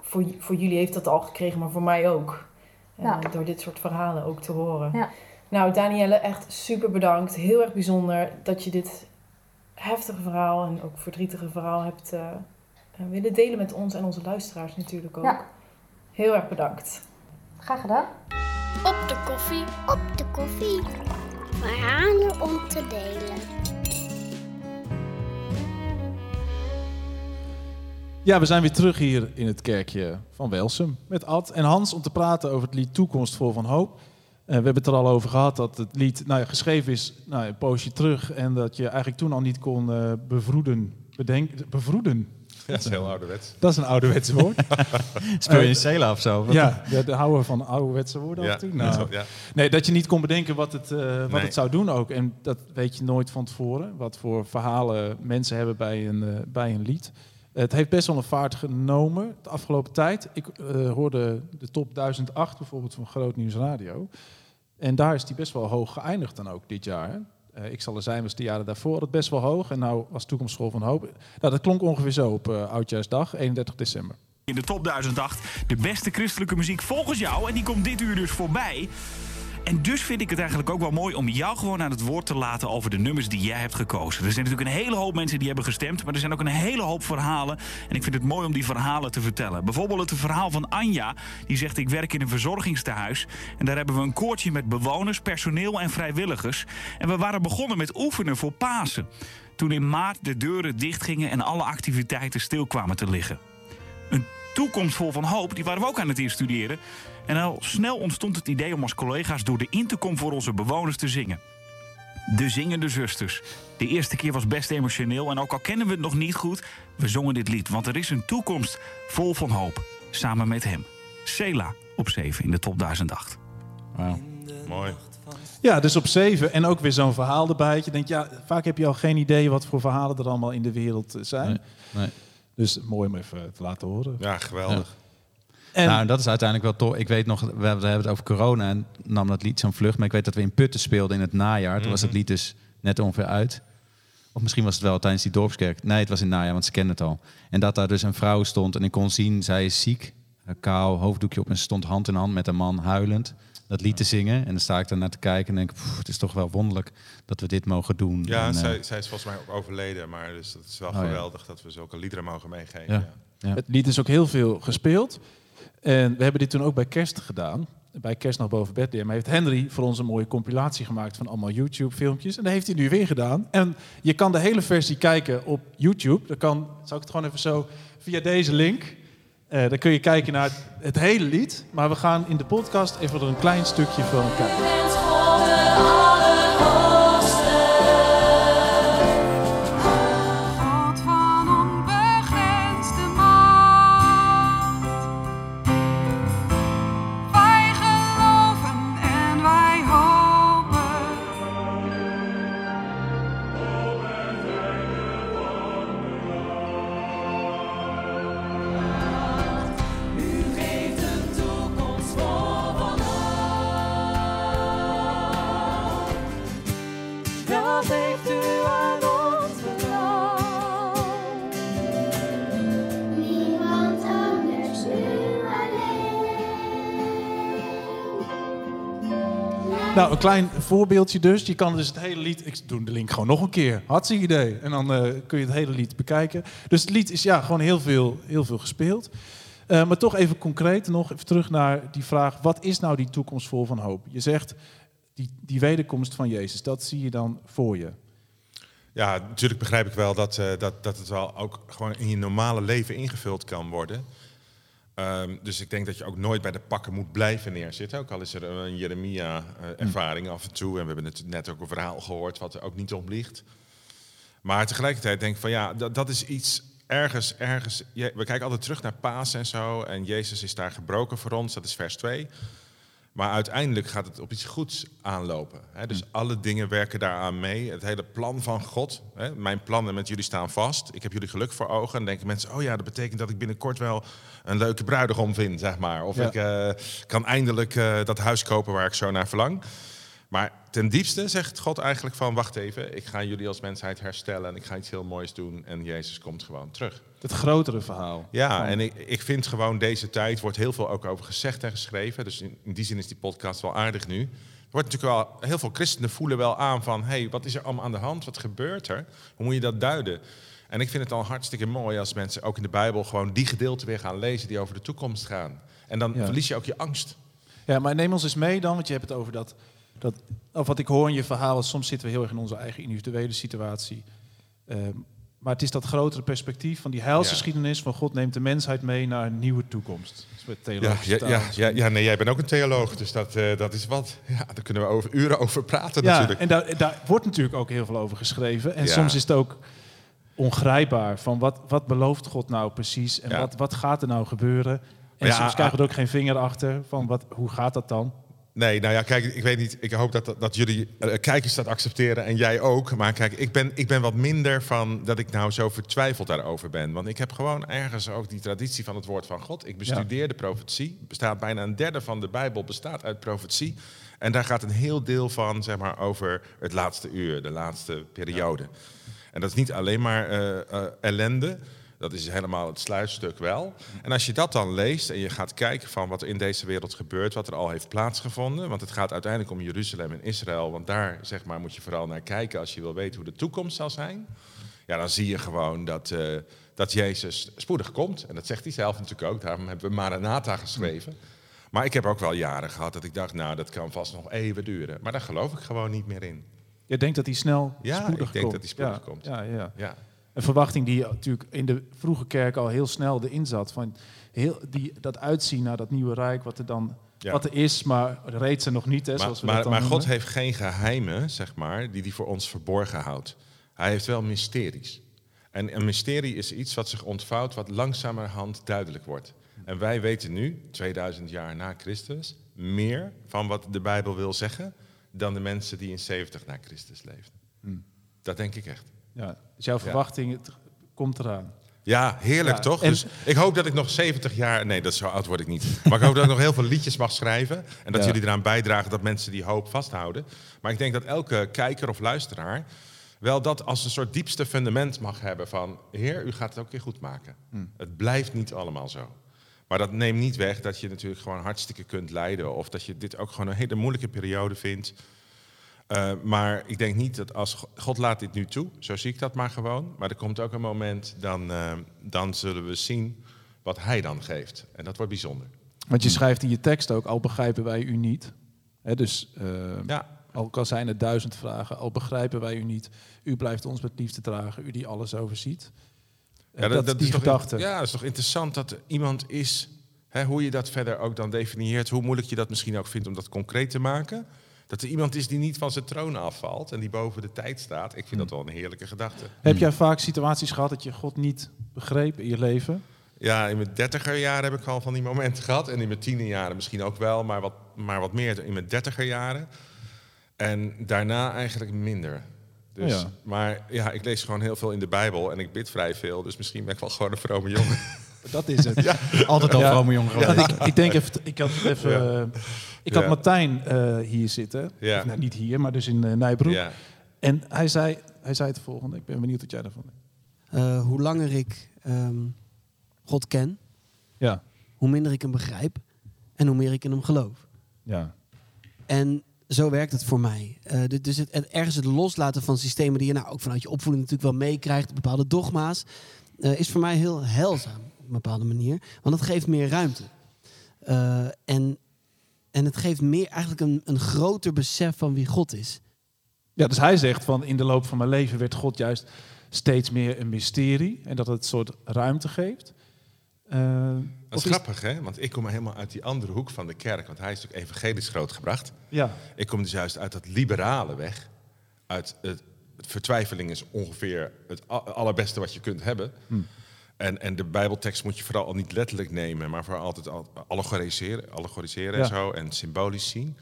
voor, voor jullie heeft dat al gekregen, maar voor mij ook. En Ja. door dit soort verhalen ook te horen. Ja. Nou, Danielle, echt super bedankt. Heel erg bijzonder dat je dit heftige verhaal en ook verdrietige verhaal hebt eh, eh, willen delen met ons en onze luisteraars natuurlijk ook. Ja. Heel erg bedankt. Graag gedaan. Op de koffie. Op de koffie. Verhalen om te delen. Ja, we zijn weer terug hier in het kerkje van Welsum met Ad en Hans om te praten over het lied Toekomst vol van hoop. Eh, we hebben het er al over gehad dat het lied nou ja, geschreven is nou, ja, een poosje terug en dat je eigenlijk toen al niet kon eh, bevroeden. Bedenken, bevroeden. Ja, dat is heel ouderwets. Dat is een ouderwetse woord. Speel je in Cela of zo? Wat- Ja, de, de houden van ouderwetse woorden af Ja, en toe. dat Nou, ja. Nee, dat je niet kon bedenken wat, het, eh, wat Nee. het zou doen ook. En dat weet je nooit van tevoren. Wat voor verhalen mensen hebben bij een, eh, bij een lied. Het heeft best wel een vaart genomen de afgelopen tijd. Ik hoorde de top 1008 bijvoorbeeld van Groot Nieuws Radio. En daar is die best wel hoog geëindigd dan ook dit jaar. Eh, ik zal er zijn was de jaren daarvoor het best wel hoog. En nou was Toekomstschool van Hoop. Nou, dat klonk ongeveer zo op eh, Oudjaarsdag, 31 december. In de top 1008 de beste christelijke muziek volgens jou. En die komt dit uur dus voorbij. En dus vind ik het eigenlijk ook wel mooi om jou gewoon aan het woord te laten over de nummers die jij hebt gekozen. Er zijn natuurlijk een hele hoop mensen die hebben gestemd, maar er zijn ook een hele hoop verhalen. En ik vind het mooi om die verhalen te vertellen. Bijvoorbeeld het verhaal van Anja, die zegt ik werk in een verzorgingstehuis. En daar hebben we een koortje met bewoners, personeel en vrijwilligers. En we waren begonnen met oefenen voor Pasen. Toen in maart de deuren dichtgingen en alle activiteiten stil kwamen te liggen een toekomst vol van hoop, die waren we ook aan het instuderen. En al snel ontstond het idee om als collega's door de intercom voor onze bewoners te zingen. De Zingende Zusters. De eerste keer was best emotioneel en ook al kennen we het nog niet goed, we zongen dit lied. Want er is een toekomst vol van hoop. Samen met hem. Sela op 7 in de top 1008. Wauw. Mooi. Ja, dus op zeven. En ook weer zo'n verhaal erbij. Je denkt, ja, vaak heb je al geen idee wat voor verhalen er allemaal in de wereld eh, zijn. Nee, nee. Dus mooi om even te laten horen. Ja, geweldig. En nou, dat is uiteindelijk wel toch. Ik weet nog, we hebben het over corona en nam dat lied zo'n vlucht. Maar ik weet dat we in Putten speelden in het najaar. Toen was het lied dus net ongeveer uit. Of misschien was het wel tijdens die dorpskerk. Nee, het was in het najaar, want ze kenden het al. En dat daar dus een vrouw stond en ik kon zien, zij is ziek. Kaal, hoofddoekje op en ze stond hand in hand met een man huilend. Dat lied te zingen. En dan sta ik daar naar te kijken en denk, "Pff, het is toch wel wonderlijk dat we dit mogen doen. Ja, En, eh, zij, zij is volgens mij ook overleden. Maar dus dat is wel Oh, ja. geweldig dat we zulke liederen mogen meegeven. Ja. Ja. Ja. Het lied is ook heel veel gespeeld. En we hebben dit toen ook bij kerst gedaan. Bij Kerst nog boven Bethlehem heeft Henry voor ons een mooie compilatie gemaakt van allemaal YouTube-filmpjes. En dat heeft hij nu weer gedaan. En je kan de hele versie kijken op YouTube. Dat kan, zal ik het gewoon even zo, via deze link. Eh dan kun je kijken naar het, het hele lied. Maar we gaan in de podcast even er een klein stukje van kijken. Klein voorbeeldje dus. Je kan dus het hele lied... Ik doe de link gewoon nog een keer. Hartstikke idee. En dan eh, kun je het hele lied bekijken. Dus het lied is ja, gewoon heel veel, heel veel gespeeld. Eh, maar toch even concreet nog even terug naar die vraag... wat is nou die toekomst vol van hoop? Je zegt, die, die wederkomst van Jezus, dat zie je dan voor je. Ja, natuurlijk begrijp ik wel dat, eh, dat, dat het wel ook gewoon in je normale leven ingevuld kan worden. Ehm, dus ik denk dat je ook nooit bij de pakken moet blijven neerzitten. Ook al is er een Jeremia-ervaring af en toe. En we hebben het net ook een verhaal gehoord wat er ook niet op ligt. Maar tegelijkertijd denk ik van ja, dat, dat is iets ergens, ergens. je- we kijken altijd terug naar Paas en zo. En Jezus is daar gebroken voor ons, dat is vers 2. Maar uiteindelijk gaat het op iets goeds aanlopen. Hè? Dus alle dingen werken daaraan mee. Het hele plan van God. Hè? Mijn plannen met jullie staan vast. Ik heb jullie geluk voor ogen. En denken mensen, oh ja, dat betekent dat ik binnenkort wel een leuke bruidegom vind, zeg maar. Of Ja. ik eh, kan eindelijk eh, dat huis kopen waar ik zo naar verlang. Maar ten diepste zegt God eigenlijk van... wacht even, ik ga jullie als mensheid herstellen... en ik ga iets heel moois doen en Jezus komt gewoon terug. Het grotere verhaal. Ja, en ik, ik vind gewoon deze tijd... wordt heel veel ook over gezegd en geschreven. Dus in, in die zin is die podcast wel aardig nu. Er wordt natuurlijk wel... heel veel christenen voelen wel aan van... hé, hey, wat is er allemaal aan de hand? Wat gebeurt er? Hoe moet je dat duiden? En ik vind het al hartstikke mooi als mensen ook in de Bijbel... gewoon die gedeelten weer gaan lezen die over de toekomst gaan. En dan Ja. verlies je ook je angst. Ja, maar neem ons eens mee dan, want je hebt het over dat, dat of wat ik hoor in je verhaal, is soms zitten we heel erg in onze eigen individuele situatie. Ehm, maar het is dat grotere perspectief van die heilsgeschiedenis van God neemt de mensheid mee naar een nieuwe toekomst. Dat is met Ja, ja, ja, ja, ja, nee, jij bent ook een theoloog, dus dat, eh, dat is wat. Ja, daar kunnen we over, uren over praten Ja, natuurlijk. en daar, daar wordt natuurlijk ook heel veel over geschreven. En Ja. soms is het ook ongrijpbaar van wat, wat belooft God nou precies en Ja. wat, wat gaat er nou gebeuren. En soms ah, krijgen we er ook geen vinger achter van wat, hoe gaat dat dan? Nee, nou ja, kijk, ik weet niet. Ik hoop dat, dat, jullie eh, kijkers dat accepteren en jij ook. Maar kijk, ik ben, ik ben wat minder van dat ik nou zo vertwijfeld daarover ben. Want ik heb gewoon ergens ook die traditie van het woord van God. Ik bestudeer de profetie. Bestaat bijna een derde van de Bijbel bestaat uit profetie. En daar gaat een heel deel van, zeg maar, over het laatste uur, de laatste periode. En dat is niet alleen maar eh, eh, ellende. Dat is helemaal het sluitstuk wel. En als je dat dan leest en je gaat kijken van wat er in deze wereld gebeurt, wat er al heeft plaatsgevonden. Want het gaat uiteindelijk om Jeruzalem en Israël. Want daar zeg maar, moet je vooral naar kijken als je wil weten hoe de toekomst zal zijn. Ja, dan zie je gewoon dat, eh, dat Jezus spoedig komt. En dat zegt hij zelf natuurlijk ook. Daarom hebben we Maranatha geschreven. Maar ik heb ook wel jaren gehad dat ik dacht, nou, dat kan vast nog even duren. Maar daar geloof ik gewoon niet meer in. Je denkt dat hij snel Ja, spoedig ik denk komt. dat hij spoedig Ja, komt. Ja, ja. Ja. Een verwachting die natuurlijk in de vroege kerk al heel snel erin zat. Van heel, die, dat uitzien naar dat nieuwe rijk, wat er dan Ja. wat er is, maar reeds er nog niet. Hè, Maar, zoals we maar, dat dan maar God noemen. heeft geen geheimen, zeg maar, die hij voor ons verborgen houdt. Hij heeft wel mysteries. En een mysterie is iets wat zich ontvouwt, wat langzamerhand duidelijk wordt. En wij weten nu, 2000 jaar na Christus, meer van wat de Bijbel wil zeggen dan de mensen die in 70 na Christus leefden. Hmm. Dat denk ik echt. Ja, dus jouw verwachting het komt eraan. Ja, heerlijk Ja, toch? en- Dus ik hoop dat ik nog 70 jaar. Nee, dat zo oud word ik niet. Maar ik hoop dat ik nog heel veel liedjes mag schrijven. En dat Ja. jullie eraan bijdragen dat mensen die hoop vasthouden. Maar ik denk dat elke kijker of luisteraar. wel dat als een soort diepste fundament mag hebben van. Heer, u gaat het ook weer goed maken. Hmm. Het blijft niet allemaal zo. Maar dat neemt niet weg dat je natuurlijk gewoon hartstikke kunt lijden. Of dat je dit ook gewoon een hele moeilijke periode vindt. Uh, maar ik denk niet dat als God laat dit nu toe, zo zie ik dat maar gewoon. Maar er komt ook een moment, dan, uh, dan zullen we zien wat Hij dan geeft. En dat wordt bijzonder. Want je schrijft in je tekst ook, al begrijpen wij u niet. Hè, dus uh, ja. al kan zijn er duizend vragen, al begrijpen wij u niet. U blijft ons met liefde dragen, u die alles overziet. Ja, dat, dat, die is gedachte. Toch, ja, dat is toch interessant dat iemand is, hè, hoe je dat verder ook dan definieert, hoe moeilijk je dat misschien ook vindt om dat concreet te maken. Dat er iemand is die niet van zijn troon afvalt en die boven de tijd staat. Ik vind dat wel een heerlijke gedachte. Heb jij vaak situaties gehad dat je God niet begreep in je leven? Ja, in mijn dertiger jaren heb ik al van die momenten gehad. En in mijn tiener jaren misschien ook wel, maar wat, maar wat meer in mijn dertiger jaren. En daarna eigenlijk minder. Dus, ja. Maar ja, ik lees gewoon heel veel in de Bijbel en ik bid vrij veel. Dus misschien ben ik wel gewoon een vrome jongen. Dat is het. Ja. Altijd al vrome jongen Ja, geweest. ik, ik denk even, ik had even, Ja. uh, ik had Ja. Martijn uh, hier zitten. Ja. Of, nou, niet hier, maar dus in uh, Nijbroek. Ja. En hij zei, hij zei het volgende. Ik ben benieuwd wat jij daarvan denkt. Uh, hoe langer ik um, God ken, ja. hoe minder ik hem begrijp en hoe meer ik in hem geloof. Ja. En zo werkt het voor mij. Uh, dus het, het, ergens het loslaten van systemen die je nou ook vanuit je opvoeding natuurlijk wel meekrijgt, bepaalde dogma's, uh, is voor mij heel heilzaam een bepaalde manier. Want het geeft meer ruimte. Uh, en, en het geeft meer eigenlijk een, een groter besef van wie God is. Ja, dus hij zegt van in de loop van mijn leven werd God juist steeds meer een mysterie. En dat het een soort ruimte geeft. Uh, dat is grappig, hè? Want ik kom helemaal uit die andere hoek van de kerk. Want hij is natuurlijk evangelisch grootgebracht. Ja. Ik kom dus juist uit dat liberale weg. Uit het, het vertwijfeling is ongeveer het allerbeste wat je kunt hebben. Hm. En, en de Bijbeltekst moet je vooral al niet letterlijk nemen, maar vooral altijd allegoriseren, allegoriseren ja. en zo en symbolisch zien.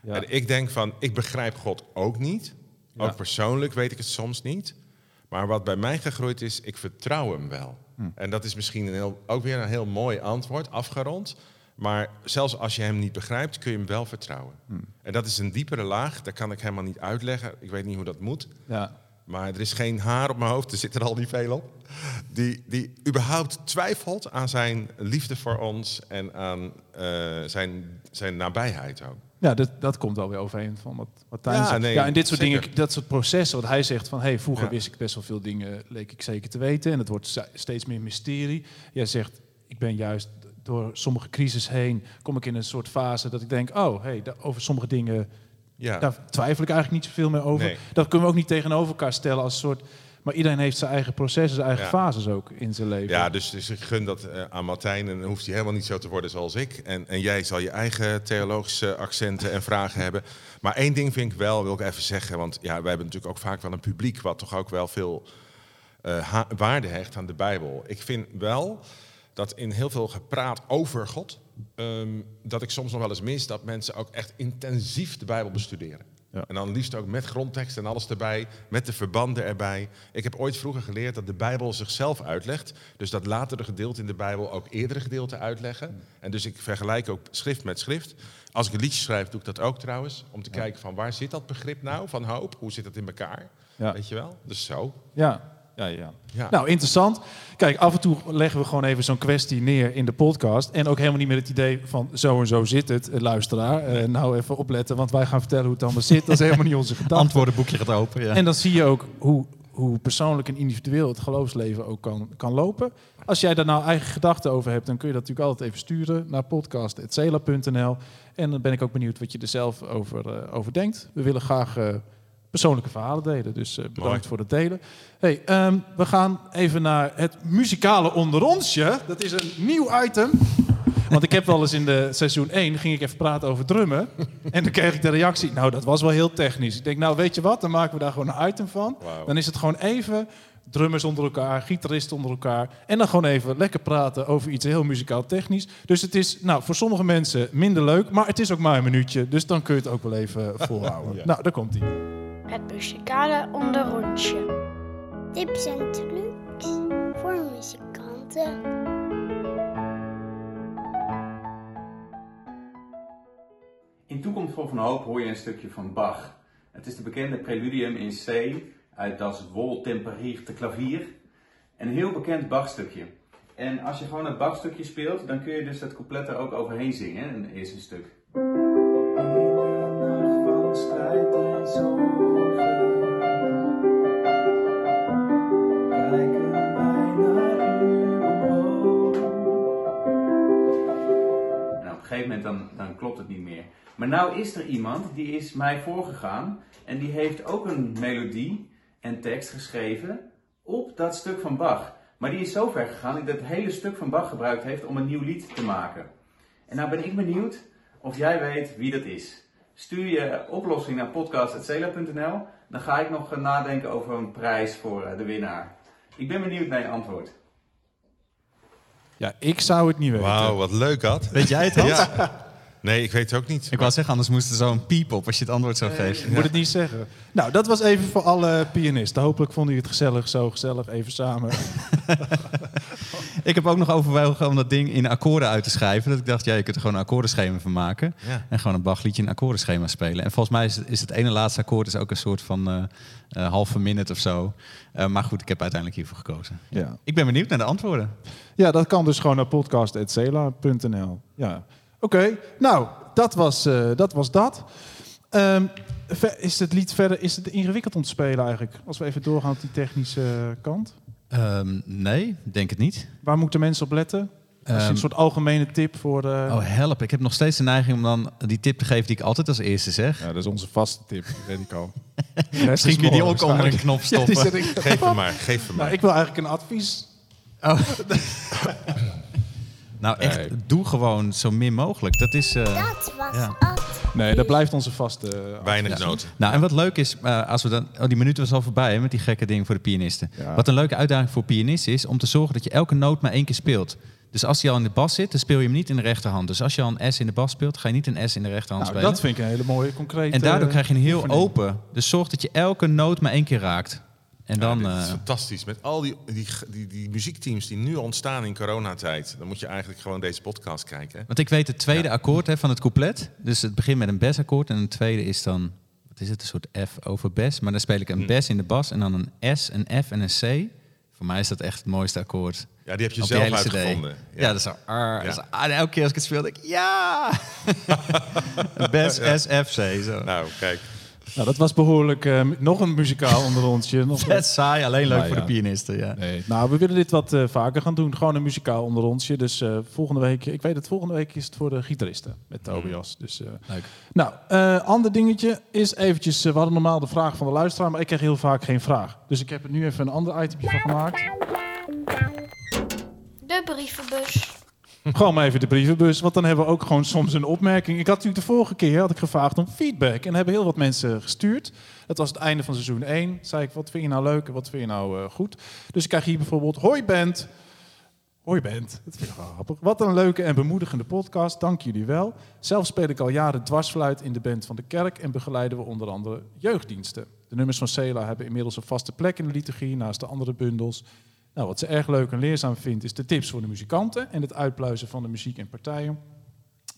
Ja. En ik denk van, ik begrijp God ook niet. Ook persoonlijk weet ik het soms niet. Maar wat bij mij gegroeid is, ik vertrouw hem wel. Hm. En dat is misschien een heel, ook weer een heel mooi antwoord, afgerond. Maar zelfs als je hem niet begrijpt, kun je hem wel vertrouwen. Hmm. En dat is een diepere laag, dat kan ik helemaal niet uitleggen. Ik weet niet hoe dat moet. Ja. Maar er is geen haar op mijn hoofd, er zit er al niet veel op. Die, die überhaupt twijfelt aan zijn liefde voor ons en aan eh, zijn, zijn nabijheid ook. Ja, dat, dat komt wel weer overeen van wat Martijn Ja, zegt. nee, ja, en dit soort zeker. dingen, dat soort processen, wat hij zegt van, hey, vroeger Ja. wist ik best wel veel dingen, leek ik zeker te weten, en het wordt ste- steeds meer mysterie. Jij zegt, ik ben juist door sommige crisis heen, kom ik in een soort fase dat ik denk, oh, hey, over sommige dingen, Ja. daar twijfel ik eigenlijk niet zoveel meer over. Nee. Dat kunnen we ook niet tegenover elkaar stellen als soort, maar iedereen heeft zijn eigen processen, zijn eigen Ja. fases ook in zijn leven. Ja, dus, dus ik gun dat eh, aan Martijn. En dan hoeft hij helemaal niet zo te worden zoals ik. En, en jij zal je eigen theologische accenten en vragen hebben. Maar één ding vind ik wel, wil ik even zeggen. Want ja, wij hebben natuurlijk ook vaak wel een publiek... wat toch ook wel veel eh, waarde hecht aan de Bijbel. Ik vind wel dat in heel veel gepraat over God... ehm, dat ik soms nog wel eens mis dat mensen ook echt intensief de Bijbel bestuderen. En dan liefst ook met grondtekst en alles erbij, met de verbanden erbij. Ik heb ooit vroeger geleerd dat de Bijbel zichzelf uitlegt. Dus dat latere gedeelte in de Bijbel ook eerdere gedeelte uitleggen. En dus ik vergelijk ook schrift met schrift. Als ik een liedje schrijf, doe ik dat ook trouwens. Om te kijken van waar zit dat begrip nou van hoop? Hoe zit dat in elkaar? Ja. Weet je wel? Dus zo. Ja, ja, ja. Ja. Nou, interessant. Kijk, af en toe leggen we gewoon even zo'n kwestie neer in de podcast. En ook helemaal niet met het idee van zo en zo zit het, eh, luisteraar. Eh, nou, even opletten, want wij gaan vertellen hoe het allemaal zit. Dat is helemaal niet onze gedachte. Antwoordenboekje gaat open. Ja. En dan zie je ook hoe, hoe persoonlijk en individueel het geloofsleven ook kan, kan lopen. Als jij daar nou eigen gedachten over hebt, dan kun je dat natuurlijk altijd even sturen naar podcast.cela.nl. En dan ben ik ook benieuwd wat je er zelf over, eh, over denkt. We willen graag persoonlijke verhalen delen, dus eh, bedankt Mooi. voor het delen. Hey, ehm, we gaan even naar het muzikale onder onsje. Dat is een nieuw item. Want ik heb wel eens in de seizoen 1 ging ik even praten over drummen. En dan kreeg ik de reactie, nou dat was wel heel technisch. Ik denk, nou weet je wat, dan maken we daar gewoon een item van. Dan is het gewoon even drummers onder elkaar, gitaristen onder elkaar. En dan gewoon even lekker praten over iets heel muzikaal technisch. Dus het is nou, voor sommige mensen minder leuk, maar het is ook maar een minuutje. Dus dan kun je het ook wel even volhouden. Ja. Nou, daar komt hij. Het muzikale onderrondje. Tips en trucs voor muzikanten. In Toekomst vol van Hoop hoor je een stukje van Bach. Het is de bekende preludium in C uit Das Wohltemperierte Klavier. Een heel bekend Bach-stukje. En als je gewoon het Bach-stukje speelt, dan kun je dus het couplet er ook overheen zingen, een eerste stuk. Dan, dan klopt het niet meer. Maar nou is er iemand die is mij voorgegaan en die heeft ook een melodie en tekst geschreven op dat stuk van Bach. Maar die is zo ver gegaan dat hij dat hele stuk van Bach gebruikt heeft om een nieuw lied te maken. En nou ben ik benieuwd of jij weet wie dat is. Stuur je oplossing naar podcast.cela.nl. Dan ga ik nog nadenken over een prijs voor eh, de winnaar. Ik ben benieuwd naar je antwoord. Ja, ik zou het niet weten. Wauw, wat leuk dat. Weet jij het, Hans? Ja. Nee, ik weet het ook niet. Ik wou zeggen, anders moest er zo'n piep op als je het antwoord zou geven. Ik moet het niet zeggen. Nou, dat was even voor alle pianisten. Hopelijk vonden jullie het gezellig, zo gezellig, even samen. Ik heb ook nog overwogen om dat ding in akkoorden uit te schrijven. Dat ik dacht, ja, je kunt er gewoon een akkoordenschema van maken. Ja. En gewoon een Bach-liedje in een akkoordenschema spelen. En volgens mij is het, is het ene laatste akkoord is ook een soort van eh eh, halve minute of zo. Eh, maar goed, ik heb uiteindelijk hiervoor gekozen. Ja. Ik ben benieuwd naar de antwoorden. Ja, dat kan dus gewoon naar podcast.cela.nl. Ja, oké. Nou, dat was eh, dat. Was dat. Ehm, is het lied verder is het ingewikkeld om te spelen eigenlijk? Als we even doorgaan op die technische kant. Ehm, nee, denk het niet. Waar moeten mensen op letten? Als je Ehm, een soort algemene tip voor de... Oh, help. Ik heb nog steeds de neiging om dan die tip te geven die ik altijd als eerste zeg. Ja, dat is onze vaste tip, weet ik al. Misschien kun je die ook onder een knop stoppen. ik- Geef hem maar, geef hem maar. Nou, ik wil eigenlijk een advies. Oh. nou, echt, Nee. doe gewoon zo min mogelijk. Dat is... eh, Dat was Ja. Nee, dat blijft onze vaste... eh, Weinig noten. Nou, en wat leuk is, eh, als we dan, oh, die minuut was al voorbij hè, met die gekke dingen voor de pianisten. Ja. Wat een leuke uitdaging voor pianisten is om te zorgen dat je elke noot maar één keer speelt. Dus als hij al in de bas zit, dan speel je hem niet in de rechterhand. Dus als je al een S in de bas speelt, ga je niet een S in de rechterhand Nou, spelen. dat vind ik een hele mooie, concrete... en daardoor krijg je een heel oefening. open. Dus zorg dat je elke noot maar één keer raakt. En dan... Ja, is eh, fantastisch. Met al die, die, die, die muziekteams die nu ontstaan in coronatijd. Dan moet je eigenlijk gewoon deze podcast kijken. hè. Want ik weet het tweede akkoord hè, van het couplet. Dus het begint met een bes-akkoord en een tweede is dan, wat is het, een soort F over bes. Maar dan speel ik een Hm. bes in de bas en dan een S, een F en een C. Voor mij is dat echt het mooiste akkoord. Ja, die heb je zelf uitgevonden. Ja, dat is dat ar. en elke keer als ik het speel, denk ik ja. bes. S, F, C. Zo. Nou, kijk. Nou, dat was behoorlijk eh, nog een muzikaal onderrondje. Nog Vet saai, alleen leuk Nou voor ja. de pianisten. Ja. Nee. Nou, we willen dit wat eh, vaker gaan doen. Gewoon een muzikaal onderrondje. Dus eh, volgende week, ik weet het, volgende week is het voor de gitaristen met Tobias. Dus, eh, Leuk. Nou, eh ander dingetje is eventjes, we hadden normaal de vraag van de luisteraar, maar ik kreeg heel vaak geen vraag. Dus ik heb er nu even een ander itemje van gemaakt. De brievenbus. Gewoon even de brievenbus, want dan hebben we ook gewoon soms een opmerking. Ik had natuurlijk de vorige keer had ik gevraagd om feedback en hebben heel wat mensen gestuurd. Dat was het einde van seizoen 1. Zei ik, wat vind je nou leuk en wat vind je nou eh, goed? Dus ik krijg hier bijvoorbeeld, hoi band. Hoi band, dat vind ik wel grappig. Wat een leuke en bemoedigende podcast, dank jullie wel. Zelf speel ik al jaren dwarsfluit in de band van de kerk en begeleiden we onder andere jeugddiensten. De nummers van Cela hebben inmiddels een vaste plek in de liturgie naast de andere bundels. Nou, wat ze erg leuk en leerzaam vindt, is de tips voor de muzikanten en het uitpluizen van de muziek en partijen.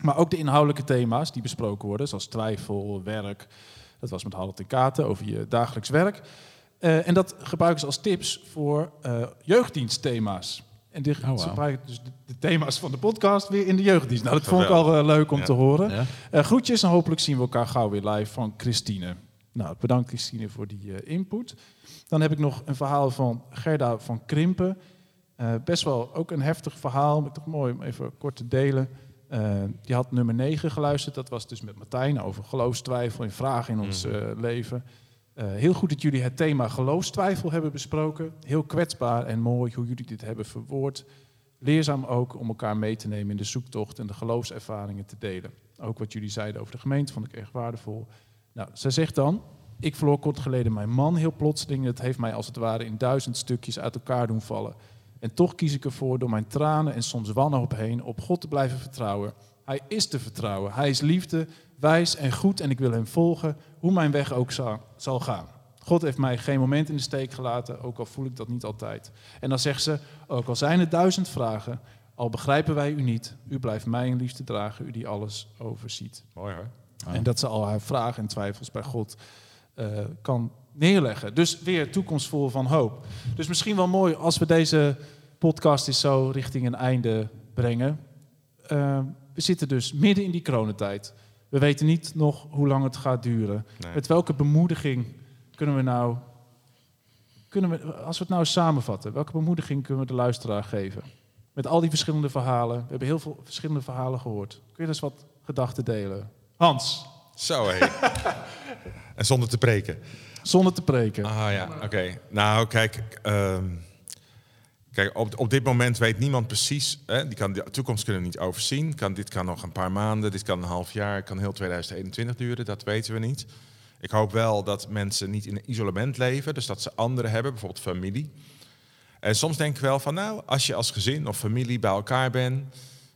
Maar ook de inhoudelijke thema's die besproken worden, zoals twijfel, werk. Dat was met Harold en Katen over je dagelijks werk. Eh, en dat gebruiken ze als tips voor eh, jeugddienstthema's. En die, wauw. ze gebruiken dus de, de thema's van de podcast weer in de jeugddienst. Nou, dat vond ik al eh, leuk om Ja. te horen. Ja. Groetjes en hopelijk zien we elkaar gauw weer live van Christine. Nou, bedankt Christine voor die eh, input. Dan heb ik nog een verhaal van Gerda van Krimpen. Eh, best wel ook een heftig verhaal, maar toch mooi om even kort te delen. Eh, die had nummer 9 geluisterd. Dat was dus met Martijn over geloofstwijfel en vragen in ons eh, leven. Heel goed dat jullie het thema geloofstwijfel hebben besproken. Heel kwetsbaar en mooi hoe jullie dit hebben verwoord. Leerzaam ook om elkaar mee te nemen in de zoektocht en de geloofservaringen te delen. Ook wat jullie zeiden over de gemeente vond ik erg waardevol. Nou, zij zegt dan, ik verloor kort geleden mijn man heel plotseling. Het heeft mij als het ware in duizend stukjes uit elkaar doen vallen. En toch kies ik ervoor door mijn tranen en soms wanhoop heen op God te blijven vertrouwen. Hij is te vertrouwen. Hij is liefde, wijs en goed en ik wil hem volgen, hoe mijn weg ook zal, gaan. God heeft mij geen moment in de steek gelaten, ook al voel ik dat niet altijd. En dan zegt ze, ook al zijn er duizend vragen, al begrijpen wij u niet, u blijft mij in liefde dragen, u die alles overziet. Mooi hoor. En dat ze al haar vragen en twijfels bij God eh, kan neerleggen. Dus weer toekomstvol van hoop. Dus misschien wel mooi als we deze podcast eens zo richting een einde brengen. Eh, we zitten dus midden in die coronatijd. We weten niet nog hoe lang het gaat duren. Nee. Met welke bemoediging kunnen we nou... Kunnen we, als we het nou samenvatten, welke bemoediging kunnen we de luisteraar geven? Met al die verschillende verhalen. We hebben heel veel verschillende verhalen gehoord. Kun je dus wat gedachten delen? Hans, Zo hé. en zonder te preken. zonder te preken. Ah ja, oké. Nou, kijk. ehm, kijk, op, op dit moment weet niemand precies. Hè, die kan de toekomst kunnen we niet overzien. Kan, dit kan nog een paar maanden, dit kan een half jaar, kan heel 2021 duren. Dat weten we niet. Ik hoop wel dat mensen niet in isolement leven. Dus dat ze anderen hebben, bijvoorbeeld familie. En soms denk ik wel van, nou, als je als gezin of familie bij elkaar bent,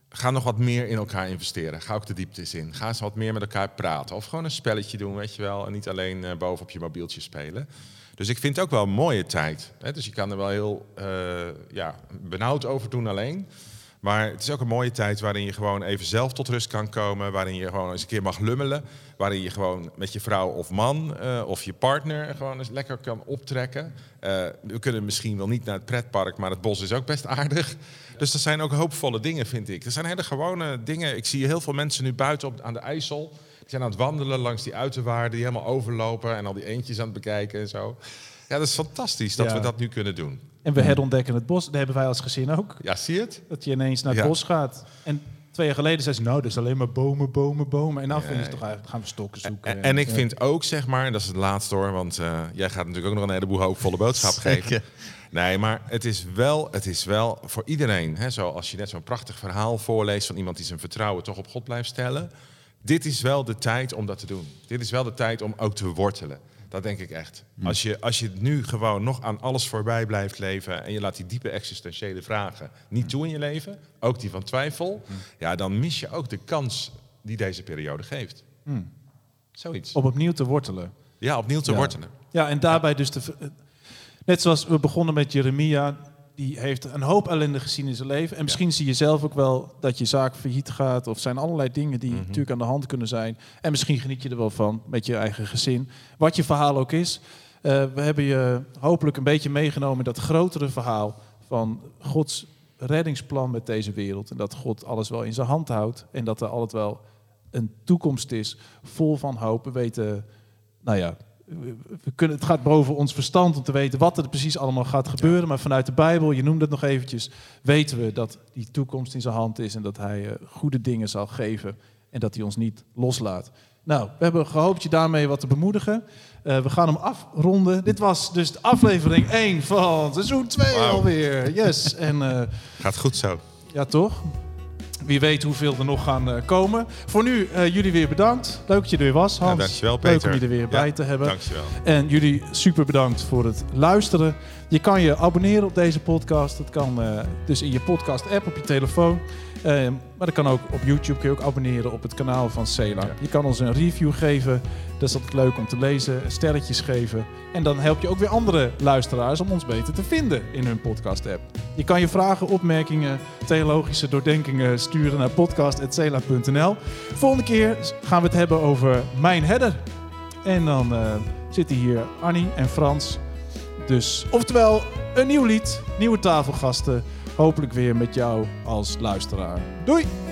ga nog wat meer in elkaar investeren. Ga ook de dieptes in. Ga eens wat meer met elkaar praten. Of gewoon een spelletje doen, weet je wel. En niet alleen eh, boven op je mobieltje spelen. Dus ik vind het ook wel een mooie tijd. Hè? Dus je kan er wel heel eh, ja, benauwd over doen alleen. Maar het is ook een mooie tijd waarin je gewoon even zelf tot rust kan komen. Waarin je gewoon eens een keer mag lummelen. Waarin je gewoon met je vrouw of man eh, of je partner gewoon eens lekker kan optrekken. Eh, we kunnen misschien wel niet naar het pretpark, maar het bos is ook best aardig. Dus er zijn ook hoopvolle dingen, vind ik. Er zijn hele gewone dingen. Ik zie heel veel mensen nu buiten op, aan de IJssel. Die zijn aan het wandelen langs die uiterwaarden die helemaal overlopen. En al die eentjes aan het bekijken en zo. Ja, dat is fantastisch dat Ja. we dat nu kunnen doen. En we herontdekken het bos. Dat hebben wij als gezin ook. Ja, zie je het? Dat je ineens naar het Ja. bos gaat. En twee jaar geleden zei ze, nou, dat is alleen maar bomen, bomen, bomen. En nou Ja, vinden ze ja. toch eigenlijk, gaan we stokken zoeken. En, en ik vind ook, zeg maar, en dat is het laatste hoor, want eh, jij gaat natuurlijk ook nog een heleboel hoopvolle boodschap geven. Nee, maar het is wel, het is wel voor iedereen, hè, zo als je net zo'n prachtig verhaal voorleest van iemand die zijn vertrouwen toch op God blijft stellen. Dit is wel de tijd om dat te doen. Dit is wel de tijd om ook te wortelen. Dat denk ik echt. Als, je, als je nu gewoon nog aan alles voorbij blijft leven en je laat die diepe existentiële vragen niet toe in je leven, ook die van twijfel, ja, dan mis je ook de kans die deze periode geeft. Zoiets. Om opnieuw te wortelen. Ja, opnieuw te Ja. wortelen. Ja, en daarbij dus de... v- Net zoals we begonnen met Jeremia, die heeft een hoop ellende gezien in zijn leven. En misschien zie je zelf ook wel dat je zaak failliet gaat. Of zijn allerlei dingen die Mhm. natuurlijk aan de hand kunnen zijn. En misschien geniet je er wel van met je eigen gezin. Wat je verhaal ook is. Eh, we hebben je hopelijk een beetje meegenomen in dat grotere verhaal van Gods reddingsplan met deze wereld. En dat God alles wel in zijn hand houdt. En dat er altijd wel een toekomst is vol van hoop. We weten, nou ja, we- kunnen, het gaat boven ons verstand om te weten wat er precies allemaal gaat gebeuren. Maar vanuit de Bijbel, je noemde het nog eventjes, weten we dat die toekomst in zijn hand is. En dat hij eh, goede dingen zal geven. En dat hij ons niet loslaat. Nou, we hebben gehoopt je daarmee wat te bemoedigen. Eh, we gaan hem afronden. Dit was dus de aflevering 1 van seizoen 2 Wauw. alweer. Yes. En, eh, Gaat goed zo. ja, toch? Wie weet hoeveel er nog gaan eh, komen. Voor nu, eh, jullie weer bedankt. Leuk dat je er weer was, Hans. Ja, dankjewel, Leuk om je er weer Ja, bij te hebben. dankjewel. En jullie super bedankt voor het luisteren. Je kan je abonneren op deze podcast. Dat kan eh, dus in je podcast-app op je telefoon. Eh, maar dat kan ook op YouTube. Kun je ook abonneren op het kanaal van Cela. Je kan ons een review geven. Dat is altijd leuk om te lezen. Sterretjes geven. En dan help je ook weer andere luisteraars om ons beter te vinden in hun podcast-app. Je kan je vragen, opmerkingen, theologische doordenkingen sturen naar podcast.cela.nl. Volgende keer gaan we het hebben over Mijn Herder. En dan eh, zitten hier Annie en Frans. Dus, oftewel, een nieuw lied, nieuwe tafelgasten. Hopelijk weer met jou als luisteraar. Doei!